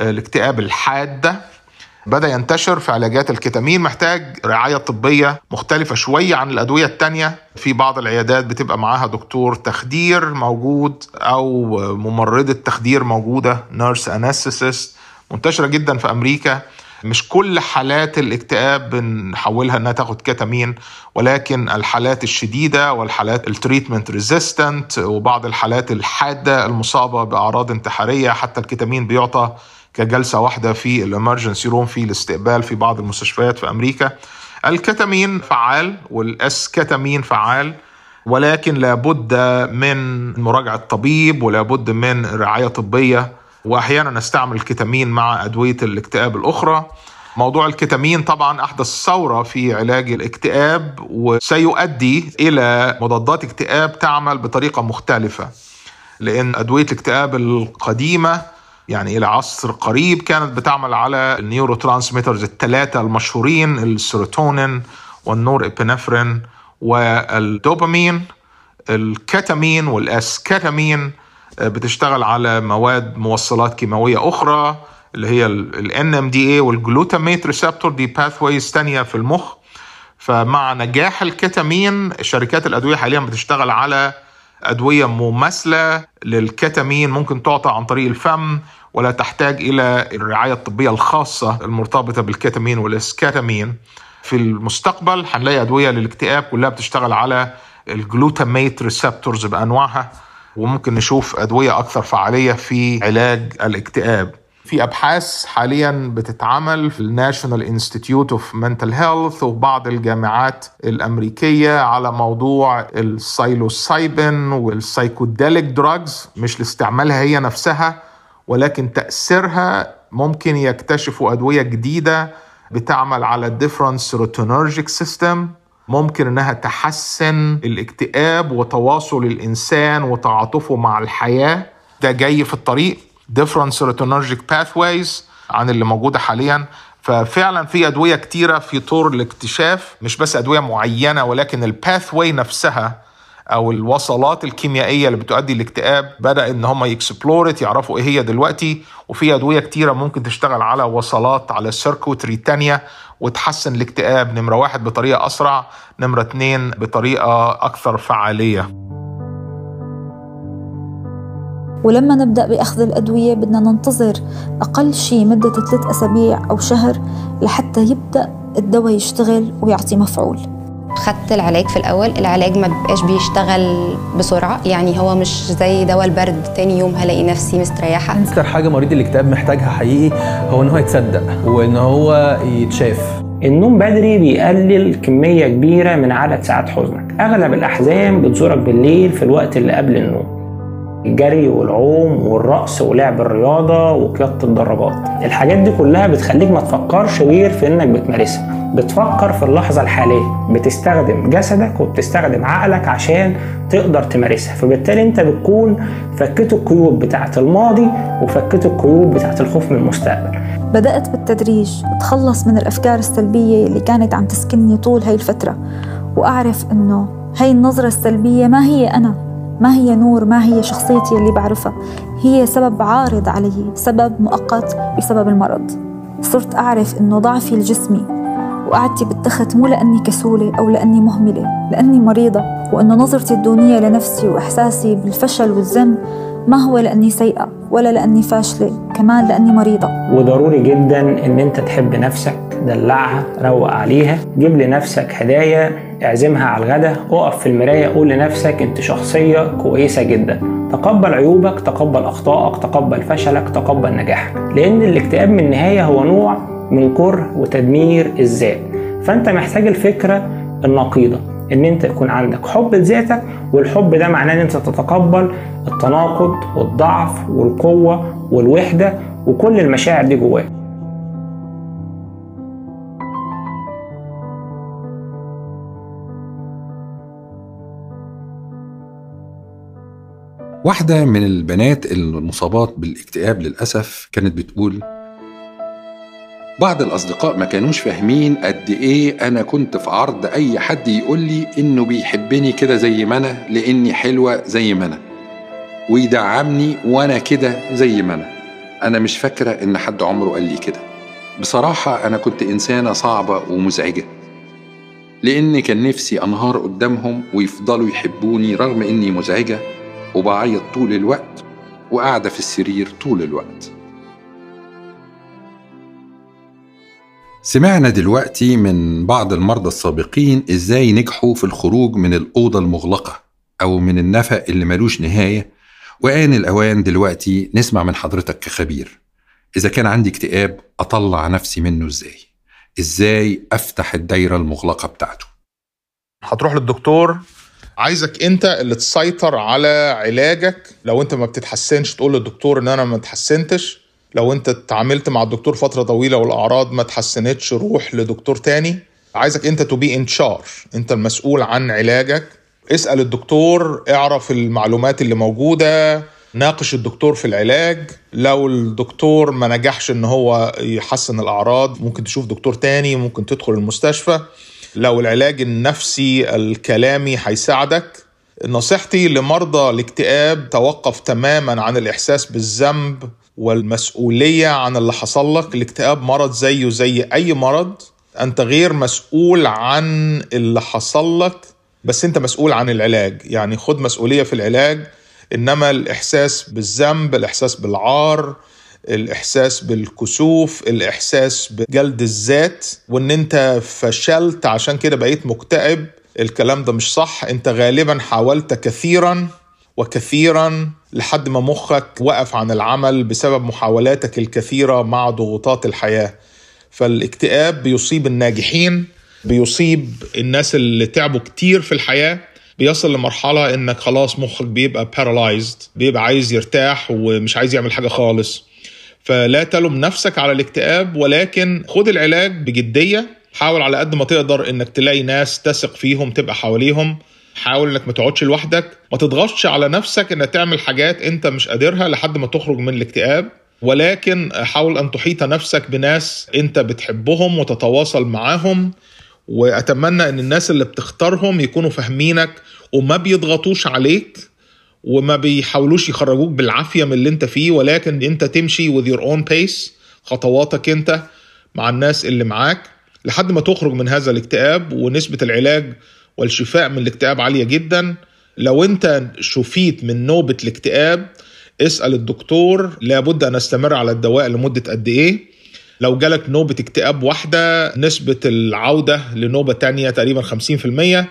الاكتئاب الحادة. بدأ ينتشر في علاجات الكتامين محتاج رعاية طبية مختلفة شوية عن الأدوية التانية. في بعض العيادات بتبقى معاها دكتور تخدير موجود أو ممرضة تخدير موجودة nurse anesthetist منتشرة جدا في أمريكا. مش كل حالات الاكتئاب بنحولها إنها تاخد كتامين ولكن الحالات الشديدة والحالات ال treatment resistant وبعض الحالات الحادة المصابة بأعراض انتحارية حتى الكتامين بيعطى كجلسة واحدة في ال emergency room في الاستقبال في بعض المستشفيات في أمريكا. الكتامين فعال وال esketamine فعال ولكن لابد من مراجعة طبيب ولابد من رعاية طبية وأحيانا نستعمل الكتامين مع أدوية الاكتئاب الأخرى. موضوع الكتامين طبعا أحدث ثورة في علاج الاكتئاب وسيؤدي إلى مضادات اكتئاب تعمل بطريقة مختلفة. لأن أدوية الاكتئاب القديمة يعني إلى عصر قريب كانت بتعمل على ال neurotransmitters الثلاثة المشهورين السيروتونين والنور إبنفرين والدوبامين الكتامين والاسكتامين بتشتغل على مواد موصلات كيماوية أخرى اللي هي ال NMDA وال glutamate receptor دي pathways ثانية في المخ. فمع نجاح الكتامين شركات الأدوية حاليا بتشتغل على أدوية مماثلة للكتامين ممكن تعطى عن طريق الفم ولا تحتاج إلى الرعاية الطبية الخاصة المرتبطة بالكتامين والاسكاتامين في المستقبل هنلاقي أدوية للاكتئاب كلها بتشتغل على ال glutamate receptors بأنواعها وممكن نشوف أدوية أكثر فعالية في علاج الاكتئاب. في أبحاث حاليا بتتعمل في ال National Institute of Mental Health وبعض الجامعات الأمريكية على موضوع ال psilocybin وال psychedelic drugs مش لاستعمالها هي نفسها ولكن تأثيرها ممكن يكتشفوا أدوية جديدة بتعمل على different serotonergic system ممكن إنها تحسن الاكتئاب وتواصل الإنسان وتعاطفه مع الحياة. ده جاي في الطريق. Different serotonergic pathways عن اللي موجودة حاليا. ففعلا في أدوية كتيرة في طور الاكتشاف مش بس أدوية معينة ولكن الباثواي نفسها أو الوصلات الكيميائية اللي بتؤدي الاكتئاب بدأ إن هم يكسبلورت يعرفوا إيه هي دلوقتي. وفي أدوية كتيرة ممكن تشتغل على وصلات على سيركوتري تانية وتحسن الاكتئاب. نمرة واحد بطريقة أسرع نمرة اتنين بطريقة أكثر فعالية. ولما نبدأ بأخذ الأدوية بدنا ننتظر أقل شيء مدة ثلاث أسابيع أو شهر لحتى يبدأ الدواء يشتغل ويعطي مفعول. خدت العلاج في الأول العلاج ما بيبقاش بيشتغل بسرعة يعني هو مش زي دواء البرد تاني يوم هلاقي نفسي مستريحة. أكتر حاجة مريض الاكتئاب محتاجها حقيقي هو إن هو يتصدق وإن هو يتشاف. النوم بدري بيقلل كمية كبيرة من عدد ساعات حزنك. أغلب الأحزان بتزورك بالليل في الوقت اللي قبل النوم. الجري والعوم والرقص ولعب الرياضة وقيادة الدراجات. الحاجات دي كلها بتخليك ما تفكرش غير في إنك بتمارسها. بتفكر في اللحظة الحالية. بتستخدم جسدك وبتستخدم عقلك عشان تقدر تمارسها. فبالتالي أنت بتكون فكيت القيود بتاعة الماضي وفكيت القيود بتاعة الخوف من المستقبل. بدأت بالتدريج. أتخلص من الأفكار السلبية اللي كانت عم تسكنني طول هاي الفترة. وأعرف إنه هاي النظرة السلبية ما هي أنا. ما هي نور ما هي شخصيتي اللي بعرفها؟ هي سبب عارض علي سبب مؤقت بسبب المرض. صرت أعرف إنه ضعفي الجسمي وقعدتي بالتخت مو لأني كسولة أو لأني مهملة لأني مريضة وإنه نظرتي الدونية لنفسي وإحساسي بالفشل والذنب ما هو لأني سيئة ولا لأني فاشلة كمان لأني مريضة. وضروري جدا إن أنت تحب نفسك دلعها روق عليها جيب لنفسك هدايا اعزمها على الغدا اقف في المراية قول لنفسك انت شخصية كويسة جدا. تقبل عيوبك تقبل أخطائك تقبل فشلك تقبل نجاحك. لأن الاكتئاب من النهاية هو نوع من كره وتدمير الذات. فأنت محتاج الفكرة النقيضة إن أنت يكون عندك حب لذاتك والحب ده معناه إن أنت تتقبل التناقض والضعف والقوة والوحدة وكل المشاعر دي جواك. واحدة من البنات المصابات بالاكتئاب للأسف كانت بتقول بعض الأصدقاء ما كانوش فاهمين قد إيه أنا كنت في عرض أي حد يقول لي إنه بيحبني كده زي ما أنا لإني حلوة زي ما أنا ويدعمني وأنا كده زي ما أنا. أنا مش فاكرة إن حد عمره قال لي كده. بصراحة أنا كنت إنسانة صعبة ومزعجة لأن كان نفسي أنهار قدامهم ويفضلوا يحبوني رغم إني مزعجة وبعيط طول الوقت وقاعدة في السرير طول الوقت. سمعنا دلوقتي من بعض المرضى السابقين إزاي نجحوا في الخروج من الأوضة المغلقة أو من النفق اللي ملوش نهاية وآن الأوان دلوقتي نسمع من حضرتك كخبير. إذا كان عندي اكتئاب أطلع نفسي منه إزاي؟ إزاي أفتح الدايرة المغلقة بتاعته؟ هتروح للدكتور عايزك انت اللي تسيطر على علاجك. لو انت ما بتتحسنش تقول للدكتور ان أنا ما اتحسنتش. لو انت اتعاملت مع الدكتور فترة طويلة والأعراض ما اتحسنتش روح لدكتور تاني. عايزك انت to be in charge انت المسؤول عن علاجك. اسأل الدكتور اعرف المعلومات اللي موجودة ناقش الدكتور في العلاج. لو الدكتور ما نجحش إن هو يحسن الأعراض ممكن تشوف دكتور تاني ممكن تدخل المستشفى. لو العلاج النفسي الكلامي هيساعدك. نصيحتي لمرضى الاكتئاب توقف تماما عن الإحساس بالذنب والمسؤولية عن اللي حصل لك. الاكتئاب مرض زيه زي أي مرض. أنت غير مسؤول عن اللي حصل لك بس أنت مسؤول عن العلاج. يعني خد مسؤولية في العلاج. إنما الإحساس بالذنب الإحساس بالعار الإحساس بالكسوف الإحساس بجلد الذات وإن أنت فشلت عشان كده بقيت مكتئب. الكلام ده مش صح. أنت غالبا حاولت كثيرا وكثيرا لحد ما مخك وقف عن العمل بسبب محاولاتك الكثيرة مع ضغوطات الحياة. فالاكتئاب بيصيب الناجحين بيصيب الناس اللي تعبوا كتير في الحياة. بيصل لمرحلة إنك خلاص مخك بيبقى بارالايزد بيبقى عايز يرتاح ومش عايز يعمل حاجة خالص. فلا تلوم نفسك على الاكتئاب ولكن خد العلاج بجدية. حاول على قد ما تقدر إنك تلاقي ناس تثق فيهم تبقى حواليهم. حاول إنك ما تقعدش لوحدك. ما تضغطش على نفسك إنك تعمل حاجات أنت مش قادرها لحد ما تخرج من الاكتئاب. ولكن حاول أن تحيط نفسك بناس أنت بتحبهم وتتواصل معاهم. وأتمنى إن الناس اللي بتختارهم يكونوا فاهمينك وما بيضغطوش عليك. وما بيحاولوش يخرجوك بالعافية من اللي انت فيه ولكن انت تمشي with your own pace خطواتك انت مع الناس اللي معاك لحد ما تخرج من هذا الاكتئاب ونسبة العلاج والشفاء من الاكتئاب عالية جدا. لو انت شفيت من نوبة الاكتئاب اسأل الدكتور لابد أن أستمر على الدواء لمدة قد إيه. لو جالك نوبة اكتئاب واحدة نسبة العودة لنوبة تانية تقريبا 50%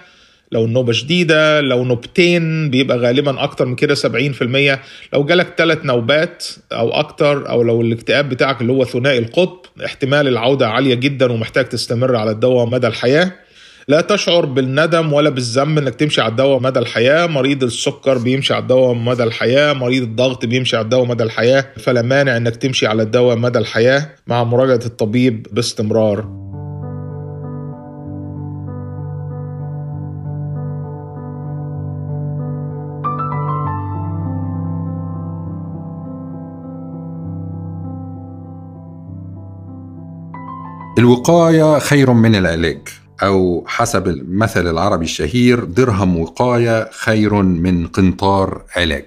لو النوبة شديدة لو نوبتين بيبقى غالبا أكتر من كده 70% لو جالك ثلاث نوبات أو أكتر أو لو الاكتئاب بتاعك اللي هو ثنائي القطب احتمال العودة عالية جدا ومحتاج تستمر على الدواء مدى الحياة. لا تشعر بالندم ولا بالذنب إنك تمشي على الدواء مدى الحياة، مريض السكر بيمشي على الدواء مدى الحياة، مريض الضغط بيمشي على الدواء مدى الحياة، فلا مانع إنك تمشي على الدواء مدى الحياة مع مراجعة الطبيب باستمرار. الوقاية خير من العلاج أو حسب المثل العربي الشهير درهم وقاية خير من قنطار علاج.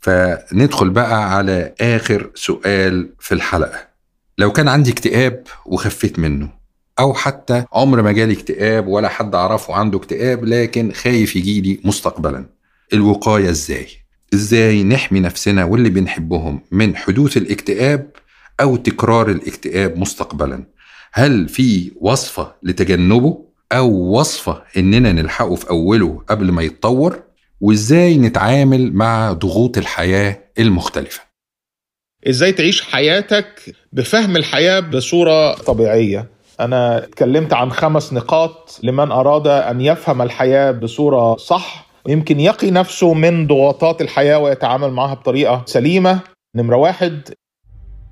فندخل بقى على آخر سؤال في الحلقة. لو كان عندي اكتئاب وخفيت منه أو حتى عمر ما جالي اكتئاب ولا حد أعرفه عنده اكتئاب لكن خايف يجيلي مستقبلا الوقاية إزاي؟ إزاي نحمي نفسنا واللي بنحبهم من حدوث الاكتئاب أو تكرار الاكتئاب مستقبلا؟ هل في وصفة لتجنبه أو وصفة إننا نلحقه في أوله قبل ما يتطور؟ وإزاي نتعامل مع ضغوط الحياة المختلفة؟ إزاي تعيش حياتك بفهم الحياة بصورة طبيعية؟ أنا اتكلمت عن خمس نقاط لمن أراد أن يفهم الحياة بصورة صح. ويمكن يقي نفسه من ضغوطات الحياة ويتعامل معها بطريقة سليمة. نمرة واحد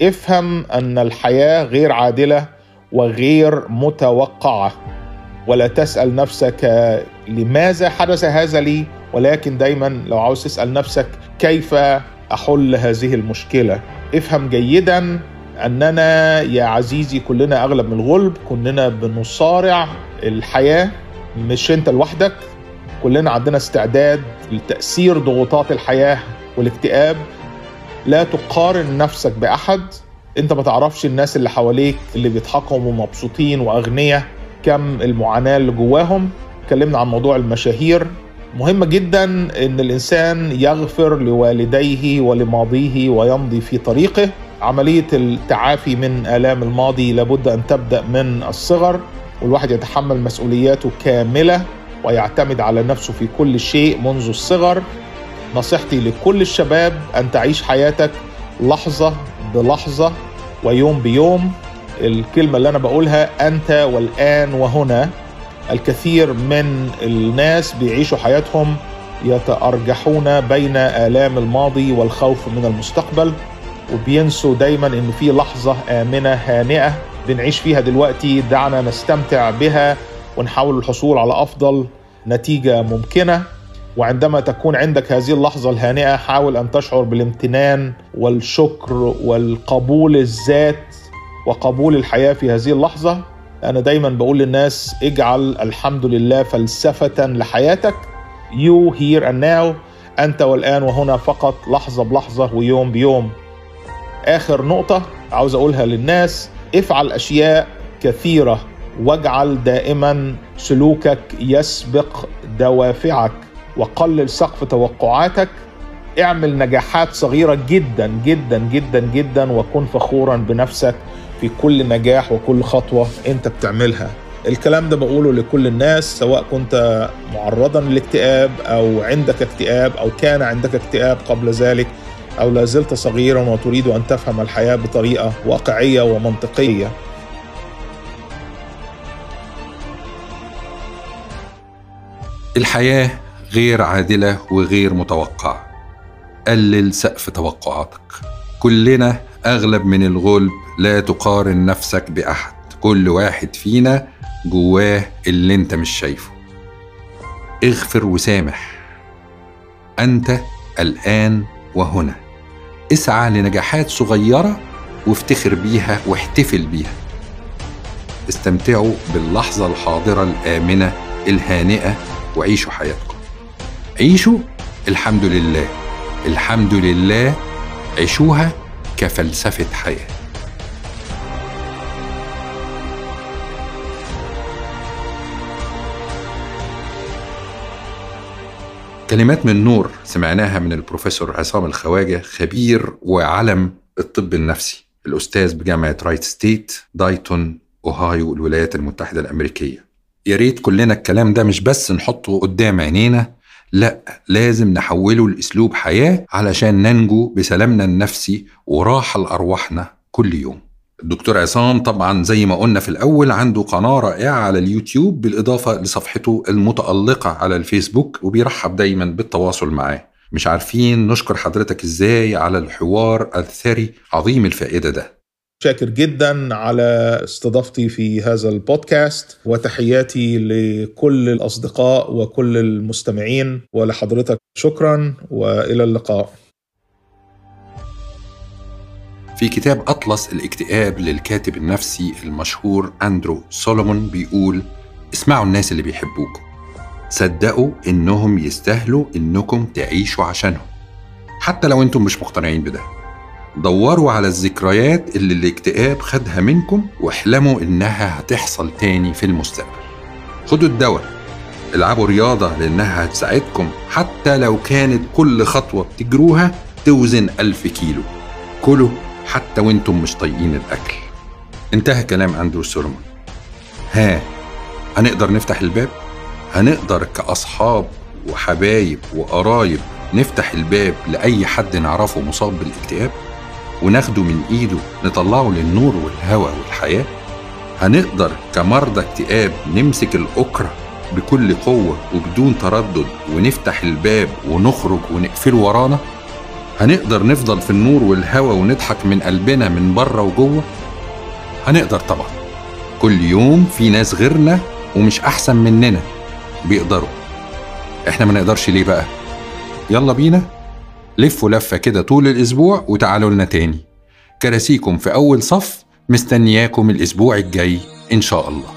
افهم أن الحياة غير عادلة. وغير متوقعة. ولا تسأل نفسك لماذا حدث هذا لي ولكن دايما لو عاوز تسأل نفسك كيف أحل هذه المشكلة. افهم جيدا أننا يا عزيزي كلنا أغلب من الغلب كلنا بنصارع الحياة. مش أنت لوحدك كلنا عندنا استعداد لتأثير ضغوطات الحياة والاكتئاب. لا تقارن نفسك بأحد انت ما تعرفش الناس اللي حواليك اللي بيضحكوا ومبسوطين واغنياء كم المعاناة اللي جواهم. اتكلمنا عن موضوع المشاهير. مهم جدا إن الإنسان يغفر لوالديه ولماضيه ويمضي في طريقه. عملية التعافي من آلام الماضي لابد أن تبدأ من الصغر والواحد يتحمل مسؤولياته كاملة ويعتمد على نفسه في كل شيء منذ الصغر. نصيحتي لكل الشباب أن تعيش حياتك لحظة بلحظة. ويوم بيوم الكلمة اللي أنا بقولها أنت والآن وهنا. الكثير من الناس بيعيشوا حياتهم يتأرجحون بين آلام الماضي والخوف من المستقبل وبينسوا دايما إن في لحظة آمنة هانئة بنعيش فيها دلوقتي دعنا نستمتع بها ونحاول الحصول على أفضل نتيجة ممكنة. وعندما تكون عندك هذه اللحظة الهانئة حاول أن تشعر بالامتنان والشكر والقبول الذات وقبول الحياة في هذه اللحظة. أنا دايما بقول للناس اجعل الحمد لله فلسفة لحياتك. You here and now أنت والآن وهنا فقط لحظة بلحظة ويوم بيوم. آخر نقطة عاوز أقولها للناس افعل أشياء كثيرة واجعل دائما سلوكك يسبق دوافعك. وقلل سقف توقعاتك. اعمل نجاحات صغيرة جدا جدا جدا جدا وكن فخورا بنفسك في كل نجاح وكل خطوة انت بتعملها. الكلام ده بقوله لكل الناس سواء كنت معرضا للاكتئاب أو عندك اكتئاب أو كان عندك اكتئاب قبل ذلك أو لا زلت صغيرا وتريد أن تفهم الحياة بطريقة واقعية ومنطقية. الحياة غير عادلة وغير متوقعة. قلل سقف توقعاتك. كلنا أغلب من الغلب لا تقارن نفسك بأحد. كل واحد فينا جواه اللي انت مش شايفه. اغفر وسامح. أنت الآن وهنا. اسعى لنجاحات صغيرة وافتخر بيها واحتفل بيها. استمتعوا باللحظة الحاضرة الآمنة الهانئة وعيشوا حياتكم. عيشوا. الحمد لله. الحمد لله. عيشوها كفلسفة حياة. كلمات من نور سمعناها من البروفيسور عصام الخواجة خبير وعلم الطب النفسي الأستاذ بجامعة رايت ستيت دايتون أوهايو الولايات المتحدة الأمريكية. يا ريت كلنا الكلام ده مش بس نحطه قدام عينينا لا لازم نحوله لأسلوب حياة علشان ننجو بسلامنا النفسي وراحة لأرواحنا كل يوم. الدكتور عصام طبعا زي ما قلنا في الأول عنده قناة رائعة على اليوتيوب بالإضافة لصفحته المتألقة على الفيسبوك وبيرحب دايما بالتواصل معاه. مش عارفين نشكر حضرتك إزاي على الحوار الثري عظيم الفائدة ده. شاكر جدا على استضافتي في هذا البودكاست وتحياتي لكل الأصدقاء وكل المستمعين ولحضرتك شكرا وإلى اللقاء. في كتاب أطلس الاكتئاب للكاتب النفسي المشهور أندرو سولومون بيقول اسمعوا الناس اللي بيحبوكم صدقوا إنهم يستاهلوا إنكم تعيشوا عشانهم. حتى لو أنتم مش مقتنعين بده. دوروا على الذكريات اللي الاكتئاب خدها منكم واحلموا إنها هتحصل تاني في المستقبل. خدوا الدواء. العبوا رياضة لأنها هتساعدكم حتى لو كانت كل خطوة بتجروها توزن ألف كيلو. كلوا حتى وأنتم مش طايقين الأكل. انتهى كلام أندرو سولومون ها هنقدر نفتح الباب؟ هنقدر كأصحاب وحبايب وقرايب نفتح الباب لأي حد نعرفه مصاب بالاكتئاب؟ وناخده من إيده نطلعه للنور والهواء والحياة. هنقدر كمرضى اكتئاب نمسك الأكرة بكل قوة وبدون تردد ونفتح الباب ونخرج ونقفله ورانا. هنقدر نفضل في النور والهواء ونضحك من قلبنا من بره وجوه؟ هنقدر طبعا. كل يوم في ناس غيرنا ومش أحسن مننا بيقدروا. إحنا ما نقدرش ليه بقى؟ يلا بينا. لفوا لفة كده طول الأسبوع وتعالوا لنا تاني. كراسيكم في أول صف مستنياكم الأسبوع الجاي إن شاء الله.